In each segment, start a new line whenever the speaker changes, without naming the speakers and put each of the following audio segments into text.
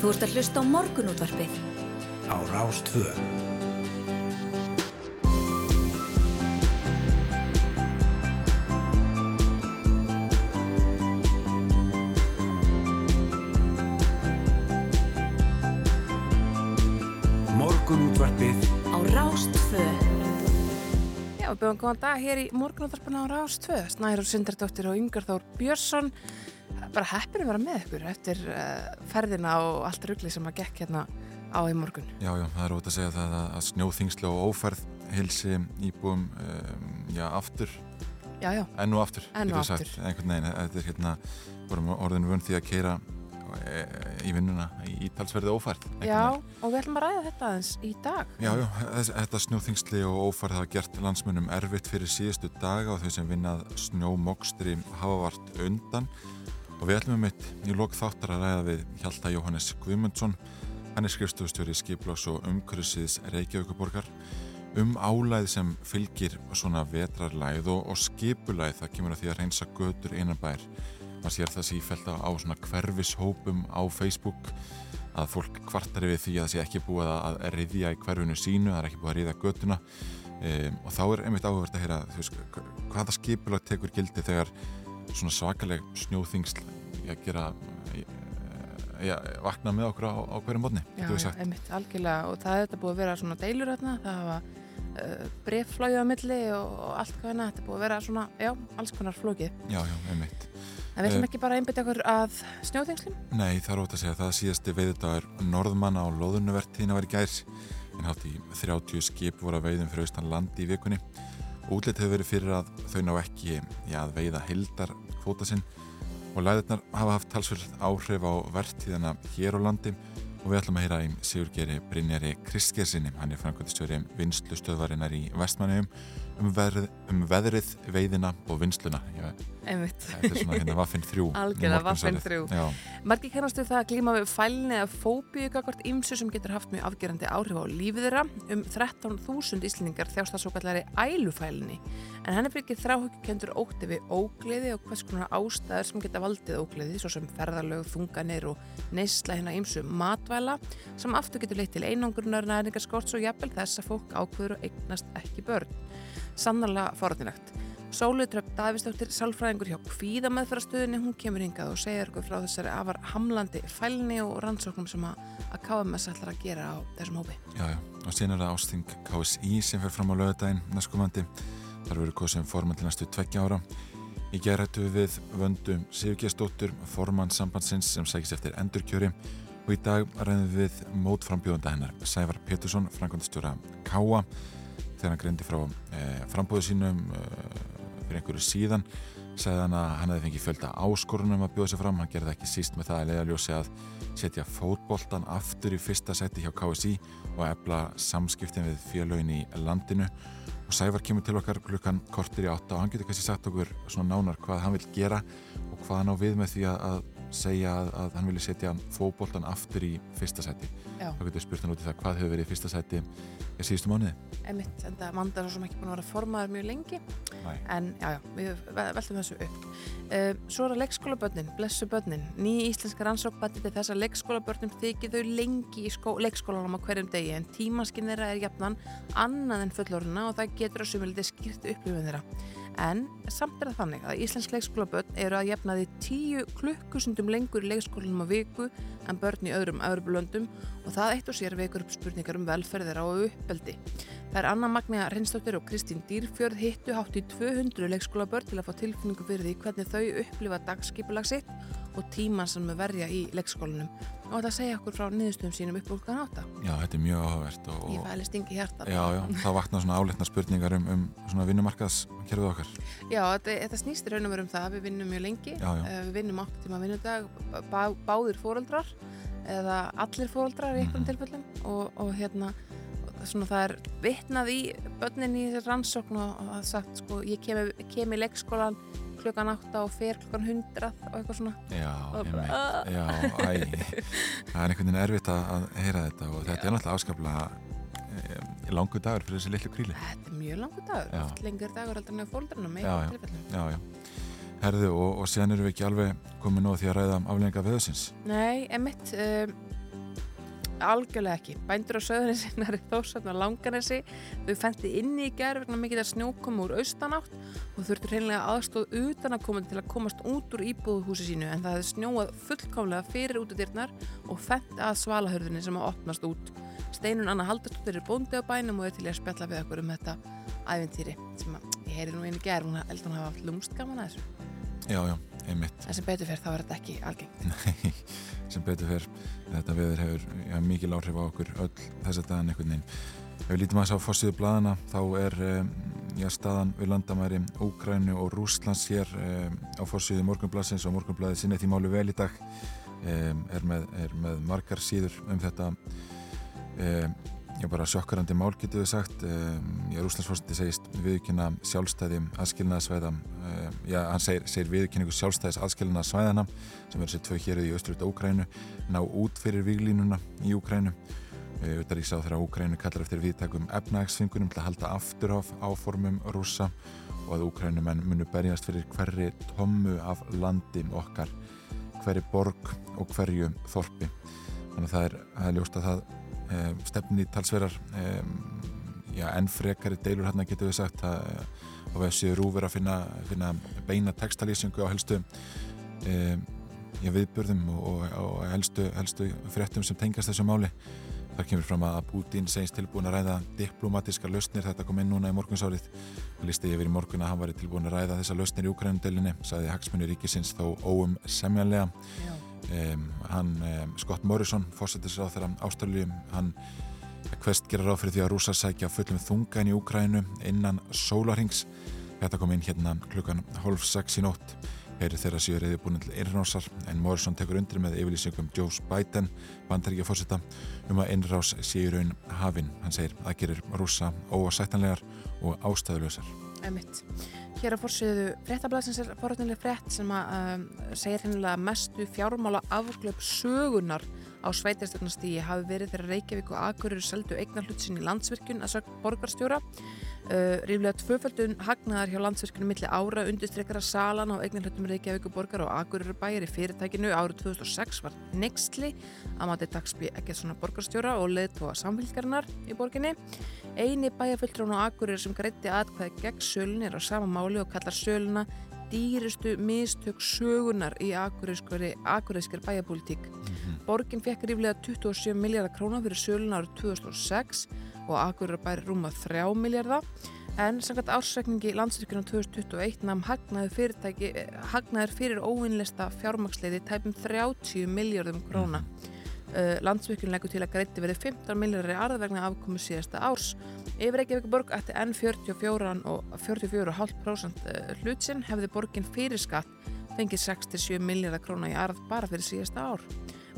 Þú ert að hlusta á morgunútvarpið.
Á Rástvö. Morgunútvarpið
Á Rástvö.
Já, við byrjum góðan dag hér í morgunúttarpana á Rás 2. Snæður Sindardóttir og Yngar Þór Björnsson. Bara heppir að vera með ykkur eftir uh, ferðina og allt ruggli sem að gekk hérna á í morgun.
Já, já, það er ótaf að segja það að, að snjóþingslu og ófærð hilsi íbúum um, já, aftur,
Já, já,
enn og aftur
Enn og
við sagt.
aftur.
einhvern veginn, þetta er hérna vorum orðinu vönd því að keira e, í vinnuna í ítalsverði einhvern
já, og við ætlum að ræða þetta aðeins í dag.
Já, já, þess, þetta snjóþingsli og ófærð hafa gert landsmunum erfitt fyrir síðustu daga og þau sem vinnað snjómokstri hafa vart undan og við ætlum um mitt í lok þáttar að ræða við Hjalta Jóhannes Guðmundsson. Hann er skrifstofustjóri Skiploks og umhverfisins Reykjavíkuborgar um álæð sem fylgir svona vetrarlæð og, og skipulæð það kemur að því að reynsa götur einan bær maður sér það sífælt á svona hverfishópum á Facebook að fólk kvartar við því að það sé ekki búið að riðja í hverfinu sínu, það er ekki búið að riðja götuna. Um, og þá er einmitt áhugavert að heyra veist, hva- hvaða skipulag tekur gildi þegar svona svakaleg snjóþingsl að gera já, vakna með okkur á, á hverjum mótni
Já, einmitt, algjörlega. Og það er þetta búið að vera svona deilur hérna, það hafa uh, brefflóið á milli og, allt hvað hérna, þetta búið að vera svona, já, alls konar flókið.
já, já, einmitt.
En við ætlum
Eh,
ekki bara að einbytta okkur að snjóþingslum?
Nei, það er ótt að segja. Að það síðasti veiðdagar norðmanna á loðunuvertíðina var í gær. En hátt í 30 skip voru að veiðum fyrir austan landi í vikunni Útlit hefur verið fyrir að þau ná ekki já, að veiða hildar kvóta sinn. Og læðirnar hafa haft talsvöld áhrif á vertíðina hér á landi. Og við ætlum að heyra í Sigurgeri Brynjari Kristgersinni, hann er framkvæmdistjóri vinslustöðvarinnar í Vestmanneum um, veðrið, um veðrið, veiðina og vinsluna
Einmitt.
Þetta er svona hérna vaffin þrjú
Algjörlega vaffin þrjú.
Já,
Margi kannastu það að glíma við fælni eða fóbíu gagvart ymsu sem getur haft mjög afgerandi áhrif á lífið þeirra. Um 13.000 íslendingar þjást það svo kallari ælufælni. En henni fyrir þráhugkendur ótti við ógleði og hvers konar ástæður sem geta valdið ógleði, svo sem ferðarlög, þunganir og neysla hérna ymsu matvæla sem aftur getur leitt til einangrunar, næringarskorts og jafnvel þess að fólk ákveður og eignast ekki börn. Sannarlega forðinlegt. Sólu Dröpp Davistóttir, sálfræðingur hjá Kvíðameðfærastöðinni, hún kemur hingað og segir okkur frá þessari afar hamlandi fælni og rannsóknum sem að, KMS ætlar að gera á þessum hópi.
Já, já, og síðan er það ásting KSI sem fer fram á lögadaginn næstkomandi. Þar verður kosið forman til næstu tveggja ára. Í gerðrættu við vöndum Sigurgestóttur, formann sambandsins sem sækist eftir endurkjöri og í dag ræðum við mótframbjóðanda hennar, Sævar Pétursson, frangandastjóra Káa, þegar hann greindi frá eh, frambóðu sínum eh, fyrir einhverju síðan sagði hann að hann hefði fengið fjölda áskorunum að bjóða sér fram, hann gerði ekki síst með það að leiðaljósi að setja fótboltan aftur í fyrsta seti hjá KSI og efla samskiptin við félögin í landinu. Og Sævar kemur til okkar klukkan kortir í átta og hann getur kannski sagt okkur svona nánar hvað hann vil gera og hvað hann á við með því að segja að, að hann vilja setja fótboltan aftur í fyrsta seti
Já.
þá getur spurt hann út í það hvað hefur verið í fyrsta seti í síðustu mánuði
Emitt, en það mandar svo sem ekki búin að vera formaður mjög lengi,
Nei.
en já, já, við ve- veltum þessu upp. Uh, svo er það leikskólabörnin, blessu börnin. Ný íslenska rannsók bætti til þess að leikskólabörnum þykir þau lengi í skó, leikskólanum á hverjum degi, en tímaskinn þeirra er jafnan annað en fullorina og það getur að sumildi skýrt upplifin þeirra. En samt er það þannig að íslensk leikskólabörn eru að jafnaði tíu klukkusundum lengur í leikskólanum á viku en börn í öðrum öðrubulöndum og það eitt og sér veikur upp spurningar um velferðir á uppeldi. Það er Anna Magnea Reynsdóttir og Kristín Dýrfjörð hittu hátt í 200 leikskólabörn til að fá tilfinningu fyrir því hvernig þau upplifa dagskipulag sitt og tíman sem þau verja í leikskólanum og þetta segja okkur frá niðurstöðum sínum upp úr hlukan átta.
Já, þetta er mjög áhugavert og,
Ég fæli stingi hjarta.
Já, já, það vakna svona áleitna spurningar um, um svona vinnumarkaðs kerfið okkar.
Já, þetta, þetta snýst í raun og veru um það. Við vinnum mjög lengi,
Já, já.
Eh, við vinnum 8 tíma vinnudag, bá, báðir fóreldrar eða allir fóreldrar í einhverjum
Mhm.
tilfellum og, og hérna svona það er vitnað í börnin í þessi rannsókn og, það er sagt sko, ég kem, kem í leikskólan klukkan 8 og fer klukkan 100 og eitthvað svona
Já,
Og
einmitt.
bara-
Já, æ, það er einhvern veginn erfitt að, heyra þetta og þetta er náttúrulega afskaplega e, langu dagur fyrir þessi litlu kríli.
Þetta er mjög langur dagur,
Já.
oft lengur dagur heldur en í
Já,
einhverjum
já.
tilfellum
Já, já. Herðu og, og síðan erum við ekki alveg komið nóg því að ræða aflenga veðusins.
Nei, emitt, um, algjörlega ekki. Bændur á söðunissi næri þósarn á langanesi þau fendi inni í gerð vegna mikið að snjókomi úr austanátt og þurftur hreinlega aðstóð utan að koma til að komast út úr íbúðuhúsi sínu en það hefði snjóað fullkámlega fyrir út af dyrnar og fendi að svalahörðinni sem að opnast út. Steinun Anna Haldarstóttir er bóndi á bænum og er til að spjalla við okkur um þetta ævintýri sem ég heyri nú einu gerð, hún held að hún hafa lúmst gaman að þessu.
Já, já, einmitt.
En sem betur fer þá er þetta ekki algengt.
Nei, sem betur fer þetta veður hefur já, mikil áhrif á okkur öll þess að dagan einhvern veginn. Ef við lítum að þess á fossiðu bladana þá er um, já, staðan við landamæri Úgrænu og Rúslands hér um, á fossiðu morgunbladsins og morgunbladið sinni því málu vel í dag um, er, með, er með margar síður um þetta Já, bara sjokkarandi mál getur við sagt. Já, Rúslandsfórstundi segist viðkynna sjálfstæði aðskilnaðsvæða. Já, hann segir, segir viðkynningu sjálfstæðis aðskilnaðsvæðana sem verður sér tvö héruð í austrúta Úkrænu ná út fyrir výglínuna í Úkrænu. Þetta í sáð þegar Úkrænu kallar eftir viðtækum efnagsfingunum til að halda aftur af áformum rúsa og að Úkrænumenn munu berjast fyrir hverri tommu af landi okkar, hverri borg og hverju þorpi. Þannig að það er, það að það um, stefni talsverar um, já, enn frekari deilur hérna getur við sagt. Að á þessi rúver að finna, finna beina textalýsingu á helstu um, já, viðbörðum og, og helstu, helstu fréttum sem tengast þessu máli. Þar kemur fram að Putin segist tilbúin að ræða diplomatiska lausnir, þetta kom inn núna í morgunsárið. Listi yfir í morgun að hann var tilbúin að ræða þessa lausnir í Ukrænundelinni saði Hagsmunni Ríkisins þó óum semjanlega Um, hann, um, Scott Morrison fórsetisráð þeirra ástraljum hann hvest gera ráð fyrir því að rúsa sækja fullum þunga inn í Úkrænu innan sólarhings þetta kom inn hérna klukkan halv sex í nótt. Heyri þeirra séu reyði búin til innrásar en Morrison tekur undir með yfirlýsingum Joe Biden, bandaríkja fórseta um að innrás séu raun hafinn hann segir að gerir rúsa óasættanlegar og ástæðulösar
Emitt. Hér á fórsöðu fréttablasins er forhættilega frétt sem að um, segir hennilega mestu fjármála afglöp sögunar á sveitarstjórnastígi hafi verið þegar Reykjavík og Akureyri seldu eignar hlutsin í landsvirkjun að sög borgarstjóra. Uh, ríflega tvöföldun hagnaðar hjá landsvirkjunum milli ára undistrekkara salan á eignar hlutum Reykjavík og borgar og Akureyri bæjar í fyrirtækinu árið 2006 var nextli að mati dagsby ekki svona borgarstjóra og leðtóa samfélgarinnar í borginni. Eini bæjarfulltrún á Akureyri sem greitti aðkvæði gegn sölun er á sama máli og kallar söluna dýristu mistök sögunar í akureyskar bæjapolítík. Mm -hmm. Borgin fekk ríflega 27 miljardar krónar fyrir sölun árið 2006 og akureyri bæri rúma 3 miljardar en samkvæmt ársrekningi landsvirkjunum 2021 namn hagnaður fyrir óvinnlista fjármaksleiði tæpum 30 miljardum króna. Uh, landsvirkjun leggur til að greitti verið 15 miljardar í arðvegna afkomu síðasta árs. Yfir Reykjavík borg ætti enn 44 og 44,5% hlutsinn hefði borgin fyrir skatt fengið 67 miljardar króna í arð bara fyrir síðasta ár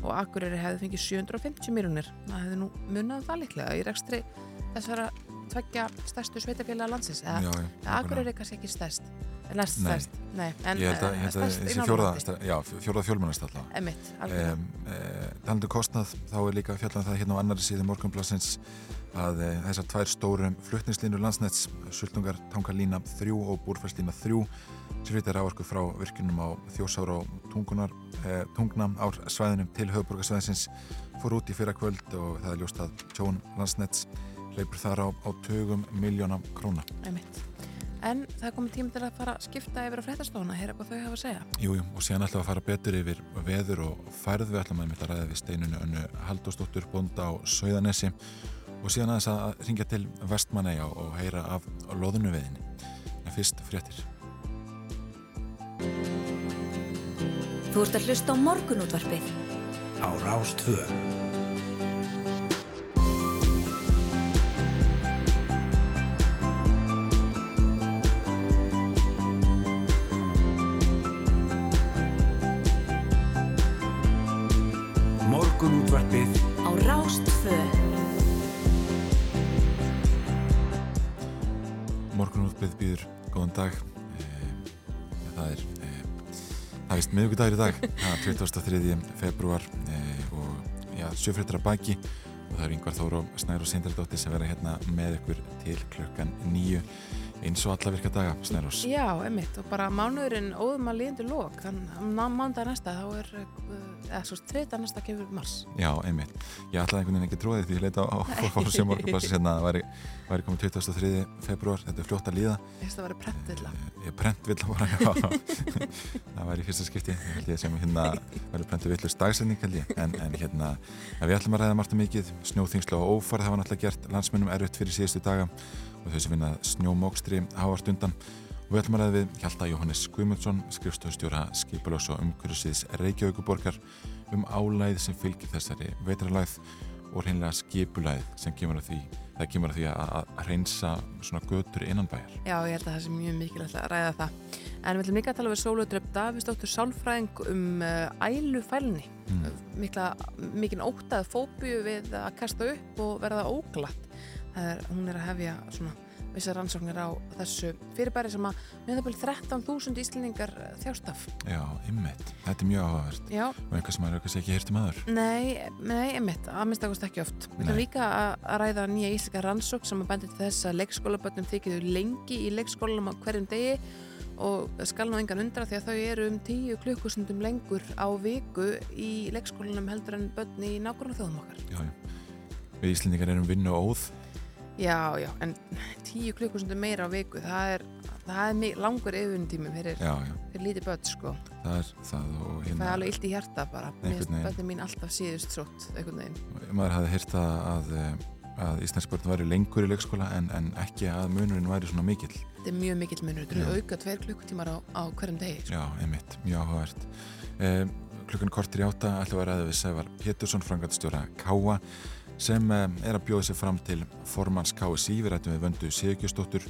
og Akureyri hefði fengið 750 miljónir það hefði nú munað það líklega í rekstri þessara tveggja stærstu sveitafélaga landsins eða Akureyri er kannski ekki stærst næst stærst, nei, en
ég held að, þessi fjórða, já, fjórða fjölmannast alltaf
emitt,
um, talandu kostnað, þá er líka fjallan það hérna á annari síðu morgunblassins að e, þessar tvær stórum fluttningslínur landsnets, Sultungar, Tangalína 3 og Búrfærslína 3 sem flyttir áorku frá virkunum á þjósára og tungunar, e, tungna á svæðinum til höfuborgarsvæðinsins fór út í fyrra kvöld og það er ljóst að tjón landsnets leipur þar á, á tögum miljónam króna
En það er komið tíma til að fara að skipta yfir á fréttastofuna, er hvað þau hafa að segja.
Jújú, jú, og síðan ætlum við að fara betur yfir veður og færð við ætlum að ræða við steinunu önnu Haldósdóttur bonda á Söðanesi og síðan aðeins að ringja til Vestmanæja og heyra af loðunu veðinni. En fyrst fréttir.
Þú ert að hlusta á morgunútvarpið.
Á Rástvöð. Morgunútvarpið
á Rástvöð.
Morgunútvarpið býður góðan dag. Það er, vist miðugudagur í dag, það er 23. februar og já, sjöfréttur að baki og það er yngvar Þóru og Sindardóttir sem vera hérna með ykkur til klukkan nýju. Eins og alla virka daga, Snærós.
Já, emitt, og bara mánuðurinn óðum að líðandi lók, þannig að mándag næsta þá er, uh, eða svo þriðdag næsta kemur mars.
Já, einmitt. Ég ætlaði einhvern veginn ekki tróðið því ég leita á fórsum morgunblassi hérna að það væri, væri komið 23. februar, þetta er fljótt að líða.
Ég veist að það væri prentvilla.
Ég prentvilla bara, já. það væri í fyrsta skipti, ég held ég sem hérna væri prentvillust dagsending held ég, en, en hérna við ætlum að ræða margt um mikið, snjóþingslu og ófarð hafa náttúrulega gert landsmennum erfitt fyrir síðustu daga og þau sem vinna snjómókstri hávart undan og við ætlum að ræða við Hjalta Jóhannes Guðmundsson skrifstofstjóra Skipalós og umhverfisins Reykjavíkuborgar um álæð sem fylgir þessari vetralæð og hreinlega skipulæð sem kemur að því kemur að því að, að reynsa svona götur innan bæjar.
Já, ég held að það sé mjög mikilvægt að ræða það. En við ætlum líka að tala við Sólu Dröpp Davísdóttur Sálfræðing um uh, ælufælni. Mm. Mikla, mikinn óttað fóbíu við að kasta upp og verða óglatt. Er, hún er að hefja svona vissar rannsóknir á þessu fyrirbæri sem að meðabili 13.000 íslendingar þjástaf.
Já, ymmit. Þetta er mjög áhugavert.
Já.
Og eitthvað sem maður auðvitað ekki hirti maður.
Nei, nei, ymmit. Það minnst ekkert ekki oft. Við ætlum líka að ræða nýja íslenska rannsók sem að bendi til þess að leikskólabötnum þykir lengi í leikskólanum á hverjum degi og skal nú engan undra því að þau eru um 10 klukkusundum lengur á viku í leikskólanum heldur en börn í nákvæmlega þjóðum okkar.
Já, já. Við Íslendingar erum vinnu og óð
Já, já, en tíu klukkustundu meira á viku, það er, það er langur yfirinn tímum fyrir, fyrir lítið börn, sko.
Það er það og
hérna... Það er alveg illt í hjarta bara, börnum mín alltaf síðust sótt, einhvern veginn.
Maður hafði hýrt að, að Íslandsbörn væri lengur í leikskóla en, en ekki að munurinn væri svona mikill.
Þetta er mjög mikill munur, þetta eru auka tveir klukkutímar á, á hverjum degi.
Sko. Já, einmitt, mjög áhugavert. Eh, klukkan kortir í átta ætlum við að ræða við Sævar Pétursson, frangatstjóra Káa sem eh, er að bjóða sér fram til formans KSI, við rættum við vöndu Sigurkjóstóttur,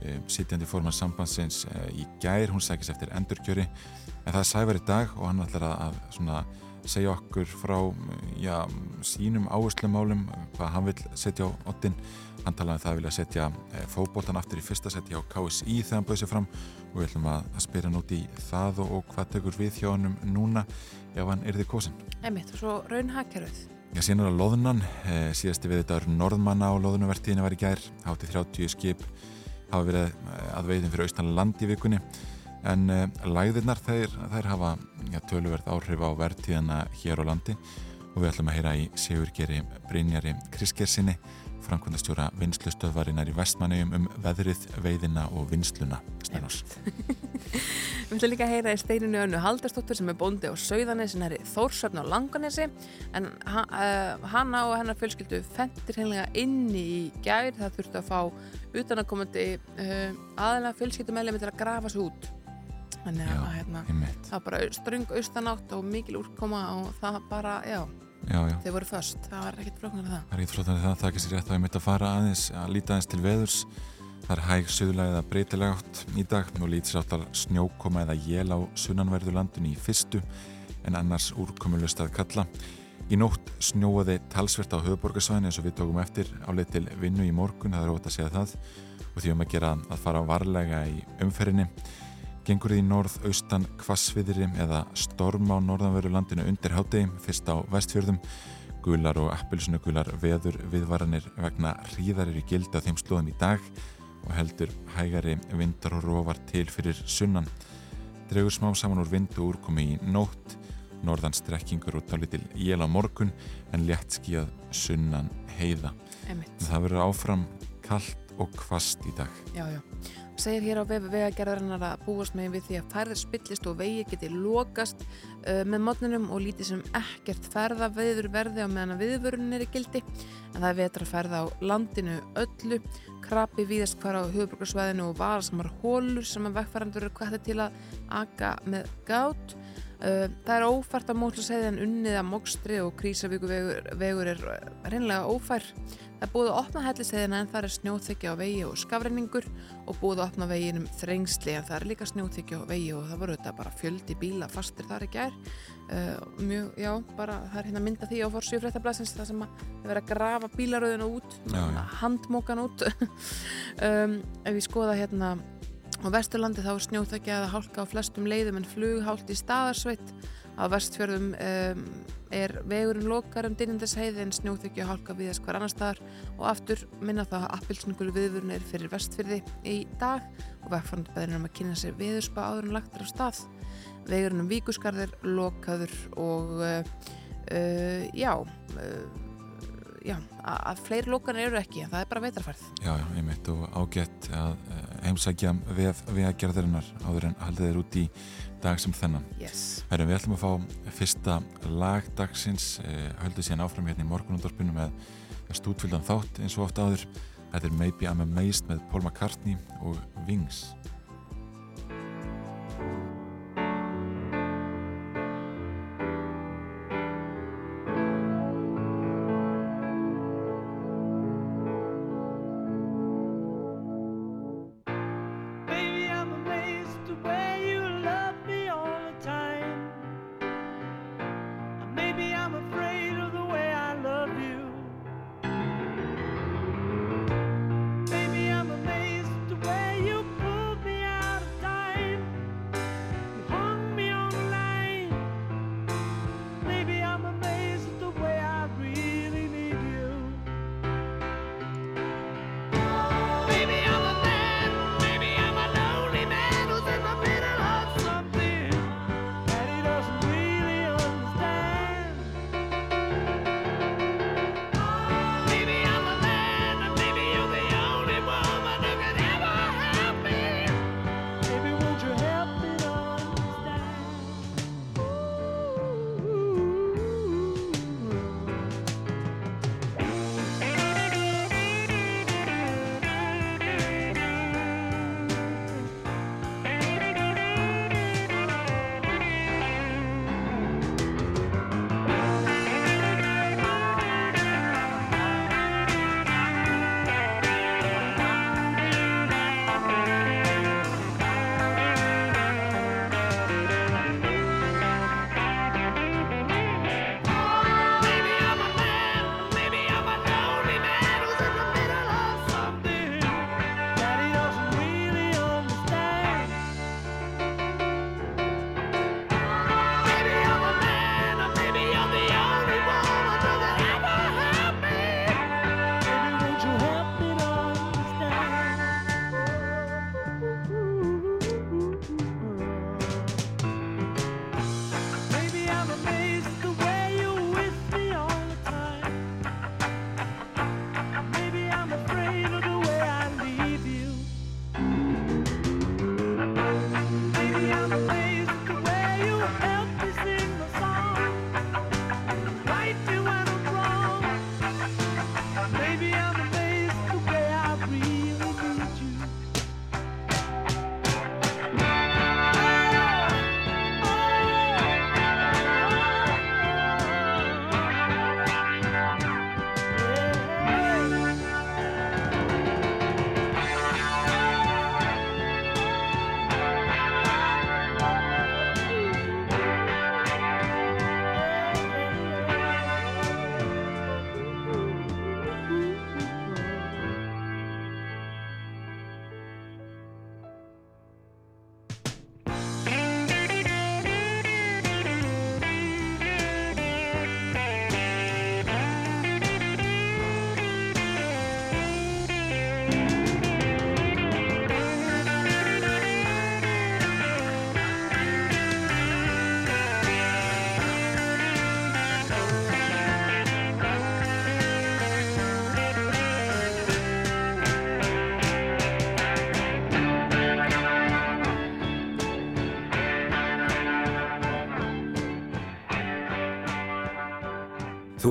eh, sitjandi formans sambandsins eh, í gær, hún sækist eftir endurkjöri, en það er sævar í dag og hann ætlar að svona, segja okkur frá já, sínum áherslumálum, hvað hann vil setja á ottin, hann talaði um það að vilja setja fókbótan aftur í fyrsta seti á KSI þegar hann bauði sér fram. Og við ætlum að, að spyrja nút í það og, og hvað tekur við hjá hann núna ef hann er því kosin.
Emitt, og svo raunhagkerfið.
Já, síðan er það loðunan, eh, síðasti við þetta er norðmanna á loðunvertíðinu var í gær, hátti 30 skip hafa verið eh, að veiðin fyrir austan land í vikunni. En eh, læðirnar þær, þær hafa ja, tölverð áhrif á vertíðina hér á landi. Og við ætlum að heyra í Sigurgeri Brynjari Kriskersinni framkvæmdastjóra vinslustöðvarinnar í Vestmannegjum um veðrið, veiðina og vinsluna Steinós
Við ætlum líka að heyra í steininu önnu Haldarsdóttur sem er bóndi á Sauðanesin er í Þórsöfn á Langanesi. En uh, hanna og hennar fjölskyldu fendir hennilega inni í gæri það þurftu að fá utanakomandi uh, aðeina fjölskyldumæli með til að grafa svo út. Þannig að hérna, það bara ströng austanátt og mikil úrkoma og það bara, já
Já, já.
Þeir voru först, það var ekkert flóknar það.
Það er ekkert flóknar það, það er ekki sér rétt að ég mitt að fara aðeins, að líta aðeins til veðurs. Það er hæg sögulega eða breytilega átt í dag og lítið sáttar snjókoma eða jél á sunnanverðu landunni í fyrstu en annars úrkomulust að kalla. Í nótt snjóaði talsvert á höfuborgarsvæðinu eins og við tókum eftir áleið til vinnu í morgun, það er ótt að segja það og því um að gera að fara varlega í umferðinni. Gengur því norð-austan kvassviðri eða storm á norðanveru landinu undir hátegi, fyrst á vestfjörðum. Gular og appilsunugular veður viðvaranir vegna hríðarir í gild á þeim slóðum í dag og heldur hægari vindar og róvar til fyrir sunnan. Dregur smá saman úr vind og úrkomi í nótt, norðan strekkingur og tálitil jél á morgun en létt skíðað sunnan heiða. Það verður áfram kallt og kvast í dag.
Já, já segir hér á vegagerðarinnar að búast með við því að færðir spillist og vegi geti lokast uh, með mótninum og lítið sem ekkert ferða veður verði á meðan að viðvörun er í gildi. En það er vetra að ferða á landinu öllu. Krapi víðast hvar á höfuborgarsvæðinu og varasamar hólur sem að vegfærandur eru kvætti til að aga með gát. Uh, það er ófært á mótluseiðin unnið að mókstri og krísavíku vegur, vegur er reynlega ófær Það er búið að opna helliseiðina en það er snjóþykja á vegi og skafrenningur og búið að opna veginum þrengsli en það er líka snjóþykja á vegi og það voru þetta bara fjöldi bíla fastir þar ekki er. Uh, mjög, já, bara það er hérna mynda því á fórsvíu fréttablasins það sem að vera að grafa bílaröðinu út, handmókan út. um, ef við skoða hérna á Vesturlandi þá er snjóþykja eða hálka á flestum leiðum en flughált í staðarsveit á vestfjörðum um, er vegurinn lokar um dynjandisheiði en snjóþykju hálka viðast hver annar staðar og aftur minna það að appilsningulu viðvörun er fyrir vestfyrði í dag og vegfærandi beðin um að kynna sér viðuspa áður en lagt er á stað. Vegurinn um víkusgarðir lokaður og uh, uh, já, uh, já, að fleiri lókanir eru ekki, það er bara veitarfærð.
Já, já, ég mitt og ágætt að heimsækja við að gerðarinnar áður en haldið er út í dag sem þennan.
Yes.
Herum, við ætlum að fá fyrsta lagdagsins, eh, höldum síðan áfram hérna í morgunundarpinu með stútfylgdan þátt eins og ofta áður. Þetta er Maybe I'm Amazed með Paul McCartney og Wings.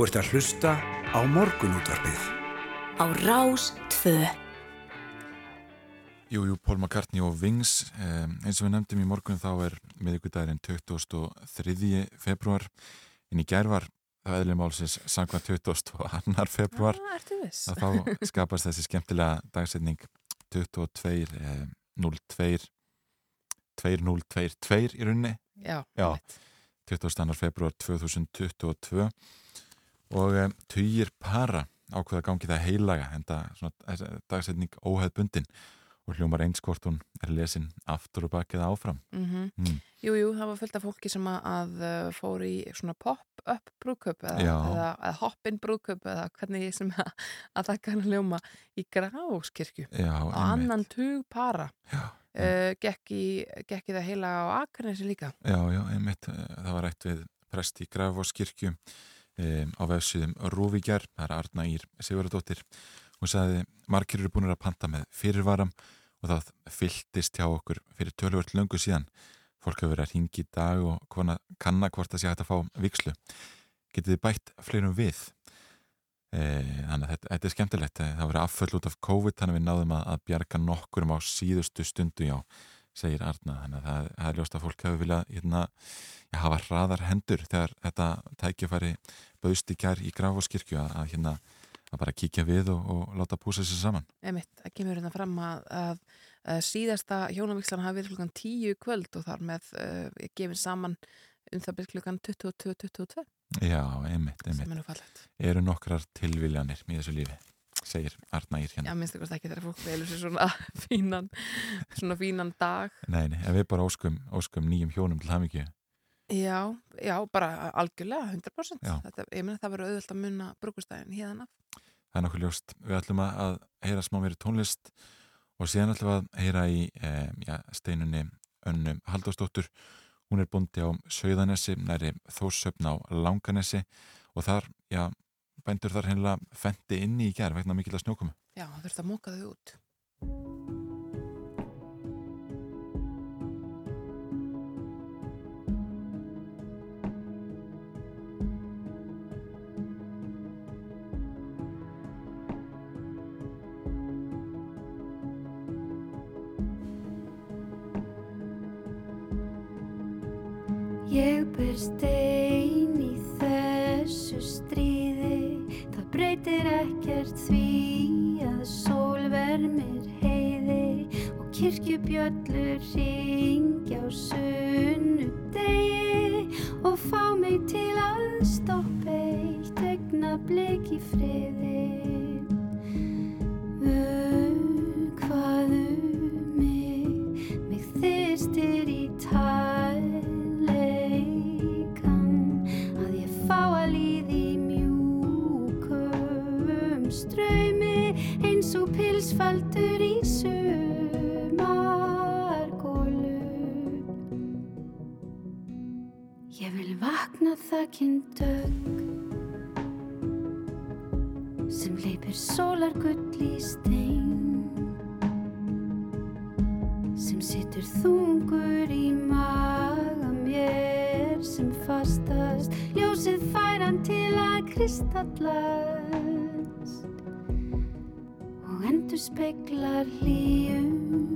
Þú ert að hlusta á morgunútvarpið.
Á Rás 2.
Jú, jú, Paul McCartney og Wings. Um, eins og við nefndum í morgun þá er miðugudagirinn 23. februar. En í gerð var það eðlum málsins sangvað 22. februar.
Ah, ertu viss?
Að þá skapast þessi skemmtilega dagsetning 22, eh, 02, 2022 í runni.
Já,
Já.
einmitt.
22. februar 2022 og um, tugir para ákveða gangi það heilaga en það dagsetning óheðbundin og
hljómar einskort hún er lesin aftur og bakið áfram.
Mm -hmm. mm. Jú, jú, það var fullt af fólki sem að, að fór í svona pop-up brúköp eða, eða, eða hoppin brúköp eða hvernig sem að, að það kannu hljóma í gráskirkju. Og annan tug para uh, gekk, í, gekk í það heila á Akarnesi líka.
Já, já, einmitt, það var rætt við prest í gráskirkju um, á vefsuðum Rúvíkjar, það er Arna Ír Sigurðardóttir Hún sagði, margir eru búin að panta með fyrirvaram og það fylltist hjá okkur fyrir tölvört löngu síðan. Fólk hefur verið að ringi í dag og kona, kanna hvort það sé hægt að fá vikslu. Getið þið bætt fleirum við? E, þannig að þetta, þetta er skemmtilegt. Það verið afföll út af COVID, þannig að við náðum að, að bjarga nokkurum á síðustu stundu, já, segir Arna. Þannig að það, það er ljóst að fólk hefur viljað hérna, hafa hraðar hendur þegar þetta tækjafæri bauðst í kær í Grafóskirkju að, að hérna að bara kíkja við og, og láta púsa sér saman.
Emitt, það kemur hérna fram að, að, síðasta hjónavíkslan hafi verið klukkan 10 kvöld og þar með uh, gefin saman um það byrj klukkan 22.22.
Já, emitt, emitt. Eru nokkrar tilviljanir í þessu lífi, segir Arnægir hérna.
Já, minnst ekki ekki þegar fólk velur sér svona fínan, svona fínan dag.
Nei, nei, en við bara óskum, óskum nýjum hjónum til hafmyggju.
Já, já, bara algjörlega, 100%. Þetta, ég menna það verður auðvöld að munna brúkustæðin hérna.
Það er nokkuð ljóst. Við ætlum að heyra smá mér tónlist og síðan ætlum að heyra í eh, já, steinunni önnu Haldósdóttur. Hún er búndi á Söðanesi, næri Þórsöfn á Langanesi og þar, já, bændur þar hennilega fendi inni í gerð vegna mikil að snjókumu.
Já, það þurft að móka þau út.
Ég ber stein í þessu það breytir ekkert því að sól vermir heiði og kirkjubjöllur ringja á sunnudegi og fá mig til að stoppa eitt egna bleik í friði. Vakna þakkinn dög sem leipir sólar gull í stein sem situr þungur í maga mér sem fastast. Ljósið færan til að kristallast endur speiklar hlýjum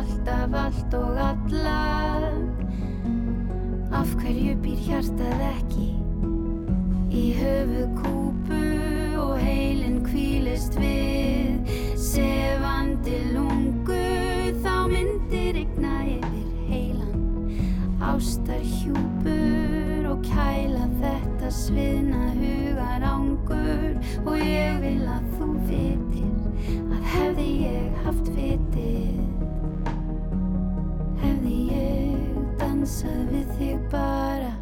alltaf allt og alla Af hverju býr hjartað ekki í höfu kúpu og heilin kvílist við? Sefandi lungu þá myndir egna yfir heilan ástar hjúpur og kæla þetta sviðna hugar ángur og ég vil að þú vitir að hefði ég haft vitir við þig bara.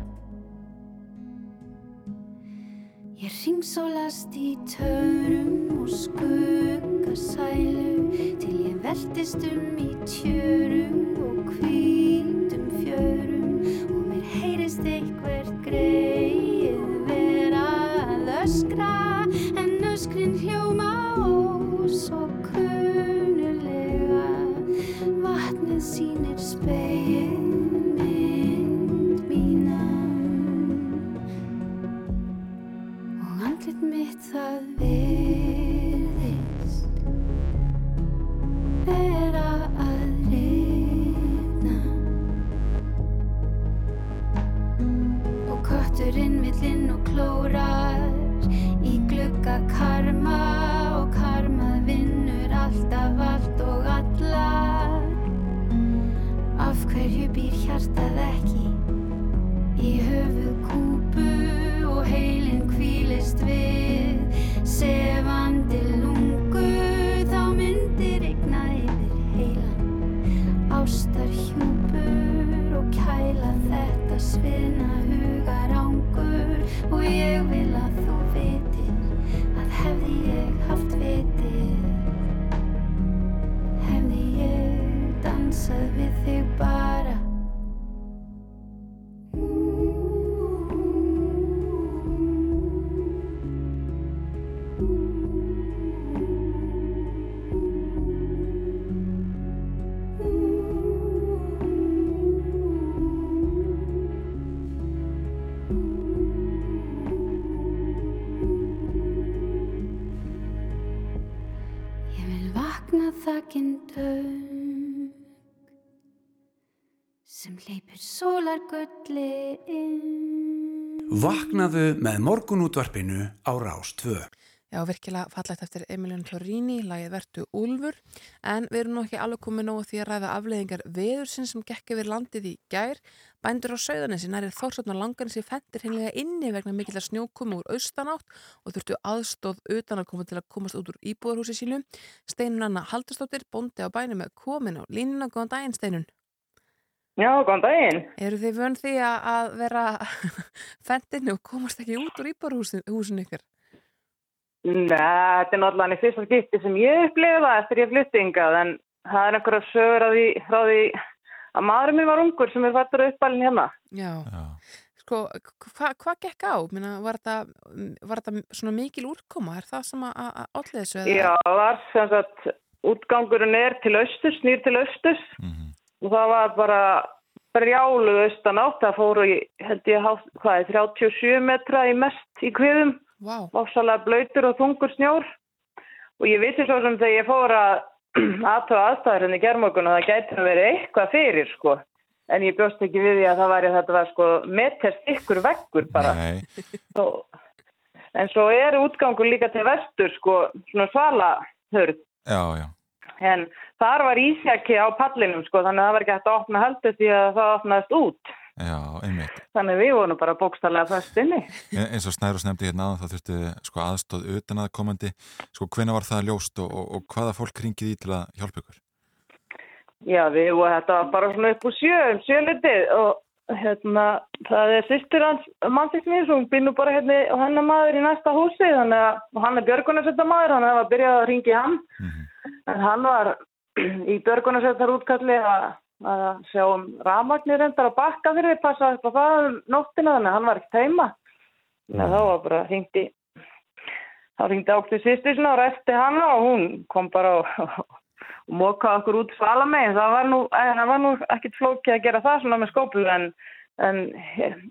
Ég ringsólast í törum og skuggasælu til ég veldist um í tjörum og hvítum fjörum og mér heyrist eitthvert greið vera að öskra en öskrin hljóma og svo kunulega vatnið sínir speil leipur sólar gulli inn.
Vaknaðu með morgunútvarpinu á Rás 2.
Já, virkilega fallegt eftir Emilian Torrini, lagið Vertu Úlfur, en við erum nú ekki alveg komið nógu því að ræða afleðingar veðursinn sem gekk yfir landið í gær. Bændur á Sauðanessi nærið langarins í fendir hinnlega inni vegna mikill að snjókumu úr austanátt og þurftu aðstóð utan að koma til að komast út úr íbúðarhúsi sínu. Steinun Anna Haldurstóttir, bondi á bænum með komin á línuna, góðan daginn Steinun.
Já, góðan daginn.
Eru þið vön því að vera fendinu og komast ekki út úr íbúðarhúsinu ykkur?
Nei, þetta er náttúrulega í fyrsta skipti sem ég upplifa eftir ég flyttingað en það er einhverja sögur að því frá því að maðurinn minn var ungur sem er fættur uppalinn hérna.
Já, Já. sko, hvað hva gekk á? Minna, var þetta svona mikil úrkoma? Er það sem að allir þessu?
Já, það var sem sagt, útgangurinn er til austurs, nýr til austurs mm -hmm. Og það var bara brjáluð austan átt, það fóru í, held ég, hvað er 37 metra í mest í kviðum.
Wow.
ofsalega blöytur og þungur snjór. Og ég vissi svo sem þegar ég fór að aðtöða aðstæður henni hérna gerðmögun og það gæti að vera eitthvað fyrir sko. En ég bjóst ekki við því að það væri þetta var sko metest ykkur vekkur bara. Svo, en svo er útgangur líka til vestur sko svona svala hörð
já já
en þar var ísjaki á pallinum sko þannig að það var ekki hægt að opna heldur því að það opnaðist út
Já, einmitt.
Þannig við vorum bara bókstallega fast inni.
En, eins og Snærus nefndi hérna aðan þá þurftu sko, aðstóð utan að komandi. Sko hvena var það ljóst og, og, og hvaða fólk ringið í til að hjálpa ykkur?
Já, við og þetta var bara svona upp úr sjö, um sjölitið og hérna það er sýstur hans mannsiksmýr sem býnur bara hérna og hennar maður í næsta húsi þannig að hann er björgunarsetta maður þannig að það var byrjað að ringi hann. Mm -hmm. en hann var í björgunarsetta útkalli að að sjá um ramagnir endar að bakka fyrir því passa upp á það um nóttina þannig að hann var ekkert heima. Þannig að þá var bara hringti þá hringti áktið sýstisna og rætti hann og hún kom bara og, og mókaði okkur út svala megin það var nú, nú ekkert flókið að gera það svona með skóplu en, en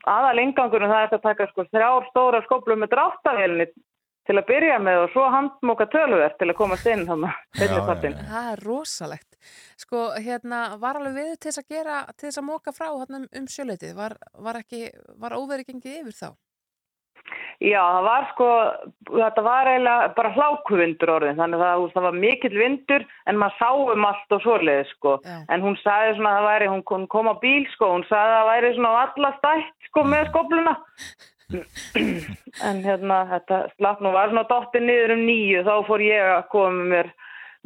aðal ingangur það er að taka sko þrjár stóra skóplu með dráttavelni til að byrja með og svo handmóka tölverð til að komast inn þannig
Það er rosalegt. Sko hérna var alveg við til þess að gera til þess að móka frá hérna, um sjöleitið? Var, var ekki, var óverið gengið yfir þá?
Já, það var sko þetta var eiginlega bara hlákuvindur orðin þannig að það, það var mikill vindur en maður sáum allt og svoleiði sko. Já. en hún sagði svona að það væri hún kom á bíl sko, hún sagði að það væri svona allastætt sko með skobluna en hérna þetta slapp nú var svona dottir niður um nýju þá fór ég að koma með mér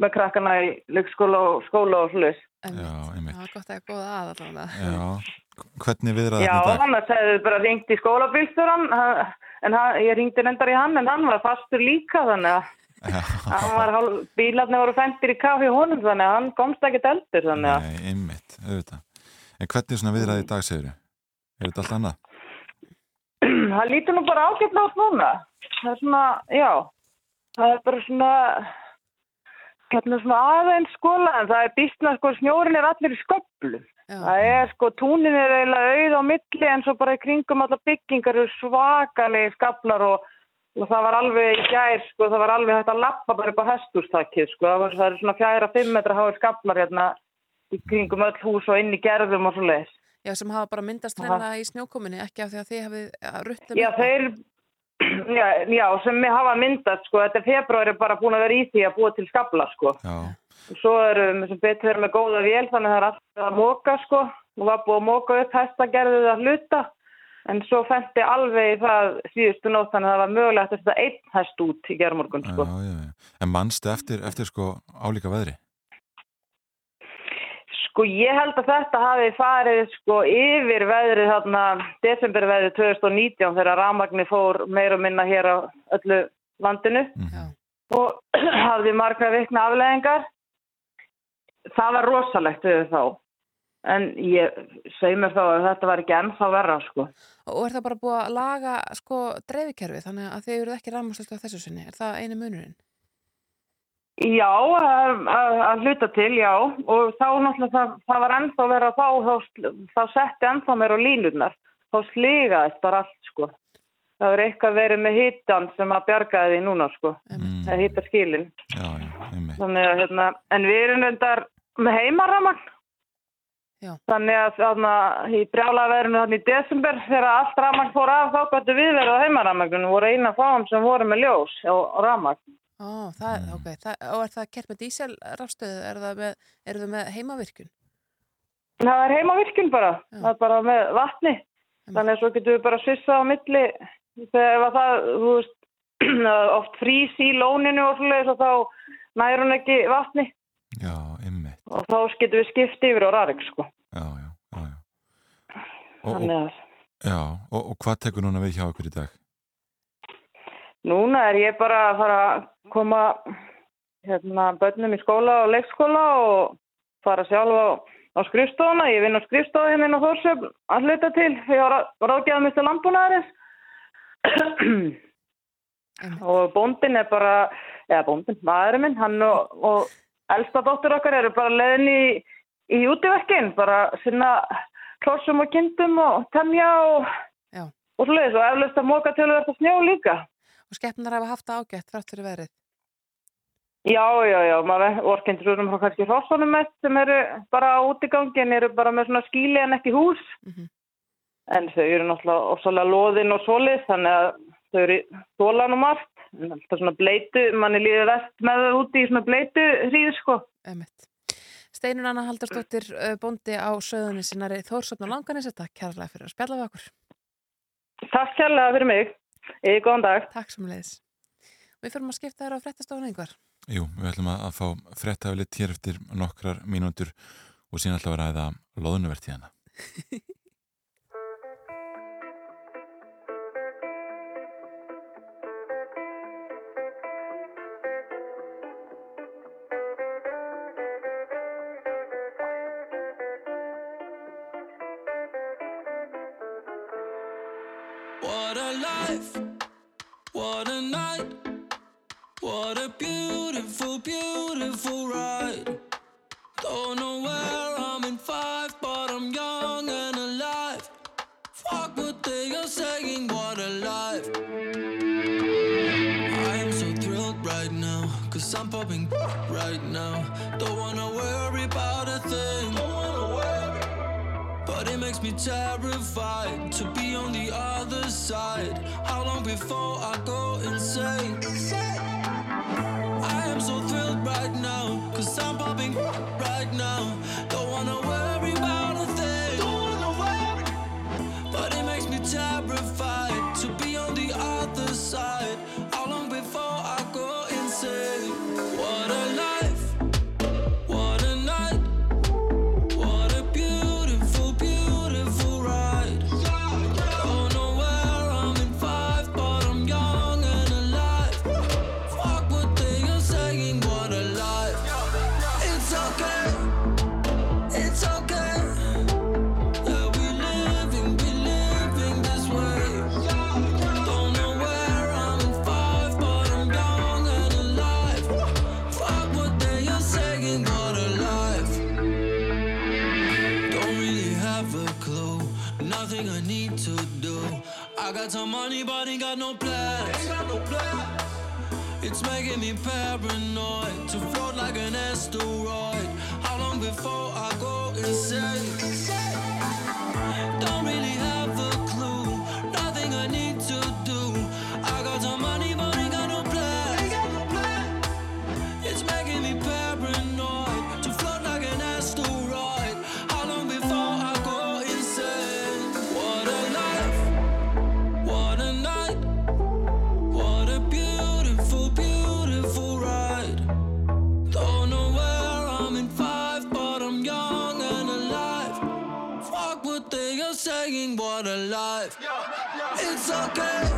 með krakkana í leikskóla og skóla og slus
Já, einmitt. Það var gott að ég góða að allavega
Já, hvernig viðraði
þetta? Já, hann hefði bara ringt í skólabílsturan en hann, ég ringdi nendar í hann en hann var fastur líka þannig að Hálf, bílarni voru fendir í kafi honum þannig að hann komst ekki eldur þannig
að Nei, einmitt, auðvitað En hvernig svona viðræði í dag segir þau? Er þetta allt annað?
það lítur nú bara ágætla át núna það er svona, já það er bara svona hérna svona aðeins skóla en það er býstna sko snjórin er allir í sköplu já. það er sko túnin er eiginlega auð á milli en svo bara í kringum alla byggingar eru svakalegi skaplar og, og það var alveg í gær sko það var alveg hægt að lappa bara upp á hestúrstakið sko það, var, það er svona fjæra fimm metra háið skaplar hérna í kringum öll hús og inn í gerðum og svo leiðis
Já, sem hafa bara myndast hreinlega í snjókominni, ekki af því að þið hafið ruttum...
Já, þeir, já, já, sem við hafa myndast, sko, þetta februar er bara búin að vera í því að búa til skabla, sko.
Já.
Svo erum við sem betur með góða vél, þannig að það er alltaf að móka, sko, og var búið að móka upp hestagerðið að hluta, en svo fennti alveg það síðustu nótt, þannig að það var mögulegt að þetta einn hest út í gerðmorgun, sko.
Já, já, já. En mannstu eftir, eftir, sko, álíka veðri?
Sko ég held að þetta hafi farið sko yfir veðrið þarna desemberveðrið 2019 þegar Ramagni fór meir og minna hér á öllu landinu mm. og hafði margra vikna afleðingar. Það var rosalegt við þá en ég segi mér þá að þetta var ekki ennþá verra sko.
Og er það bara búið að laga sko dreifikerfi þannig að þeir eru ekki ramast þessu sinni? Er það einu munurinn?
Já, að hluta til, já og þá náttúrulega það, það var ennþá verið að þá, þá, þá setti ennþá mér á línunar þá sligaðist bara allt sko það er eitthvað verið með hittan sem að bjarga því núna sko,
mm,
það hitta skilin.
já, já, einmitt
Þannig að, hérna, en við erum reyndar með heimaramagn.
Já.
Þannig að þarna í brjálaverðinu þannig í desember þegar allt ramagn fór af þá gætu við verið á heimaramangunum voru eina fáum sem voru með ljós og ramagn.
Ó, það, ok, það, og er það kert með díselrafstöðu, er það með, er það með heimavirkun?
Það er heimavirkjun bara,
Já.
það er bara með vatni. Þannig að svo getum við bara svissa á milli þegar það, þú veist, oft frís í lóninu og svoleiðis og þá nær hún ekki vatni
Já,
og þá getum við skipt yfir á rarik sko.
já, já, já, já. Og, og,
Þannig að
já, og, og hvað tekur núna við hjá okkur í dag?
núna er ég bara að fara að koma hérna börnum í skóla og leikskóla og fara sjálf á, á skrifstofuna. Ég vinn á skrifstofu hérna inn á Þórsöfn að hluta til. Ég var ráðgjaða mista landbúnaðarins.
Einmitt.
og bóndin er bara, eða bóndin, maðurinn minn, hann og, og elsta dóttur okkar eru bara leiðin í, í útiverkin, bara sinna klossum og kindum og temja og, og svoleiðis og eflaust að móka til að verða snjó líka.
Og skeppnar hafa haft það ágætt frætt fyrir verið.
Já, já, já, maður vorkendur svo frá kannski hrossunum mest sem eru bara á útigangi en eru bara með svona skíli en ekki hús.
Mhm.
En þau eru náttúrulega ofsalega loðin og solið þannig að þau eru þólan og margt. Alltaf svona bleitu, manni líður vest með þau úti í svona bleitu hríð sko.
Emmett. Steinun Anna Haldarsdóttir bóndi á söðunni sinari Þórsöfn og Langanis. Þetta kærlega fyrir að spjalla við okkur.
Takk kærlega fyrir mig. Eða góðan dag.
Takk sem leiðis. Við fyrir að skipta þér á fréttastofun einhver.
Jú, við ætlum að, fá frettaflitt hér eftir nokkrar mínútur og síðan ætlum að ræða loðnuvertíðana.
Don't wanna worry about a thing. Don't wanna worry. But it makes me terrified to be on the other side. How long before I go insane? Money, but ain't got no plans. It's making me paranoid to float like an asteroid. How long before I go insane? What a life. It's okay,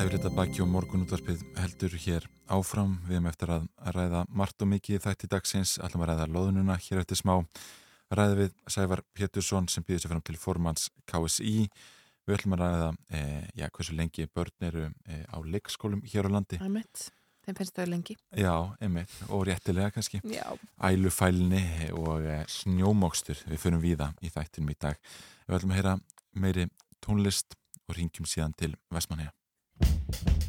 Yfir þetta baki og morgunútvarpið heldur hér áfram. Við erum eftir að ræða margt og mikið þætti dagsins. Ætlum að ræða loðununa hér eftir smá. Ræða við Sævar Pétursson sem býður sér fram til formans KSI. Við ætlum að ræða e, já, hversu lengi börn eru e, á leikskólum hér á landi.
Það er mitt. Þeim finnst þau lengi.
Já, einmitt. Og réttilega kannski.
Já.
Ælufælni og e, snjómokstur. Við förum víða í þættinum í dag. Við ætlum að heyra meiri tónlist og ringjum síðan til Vestmanneja.
Thank you.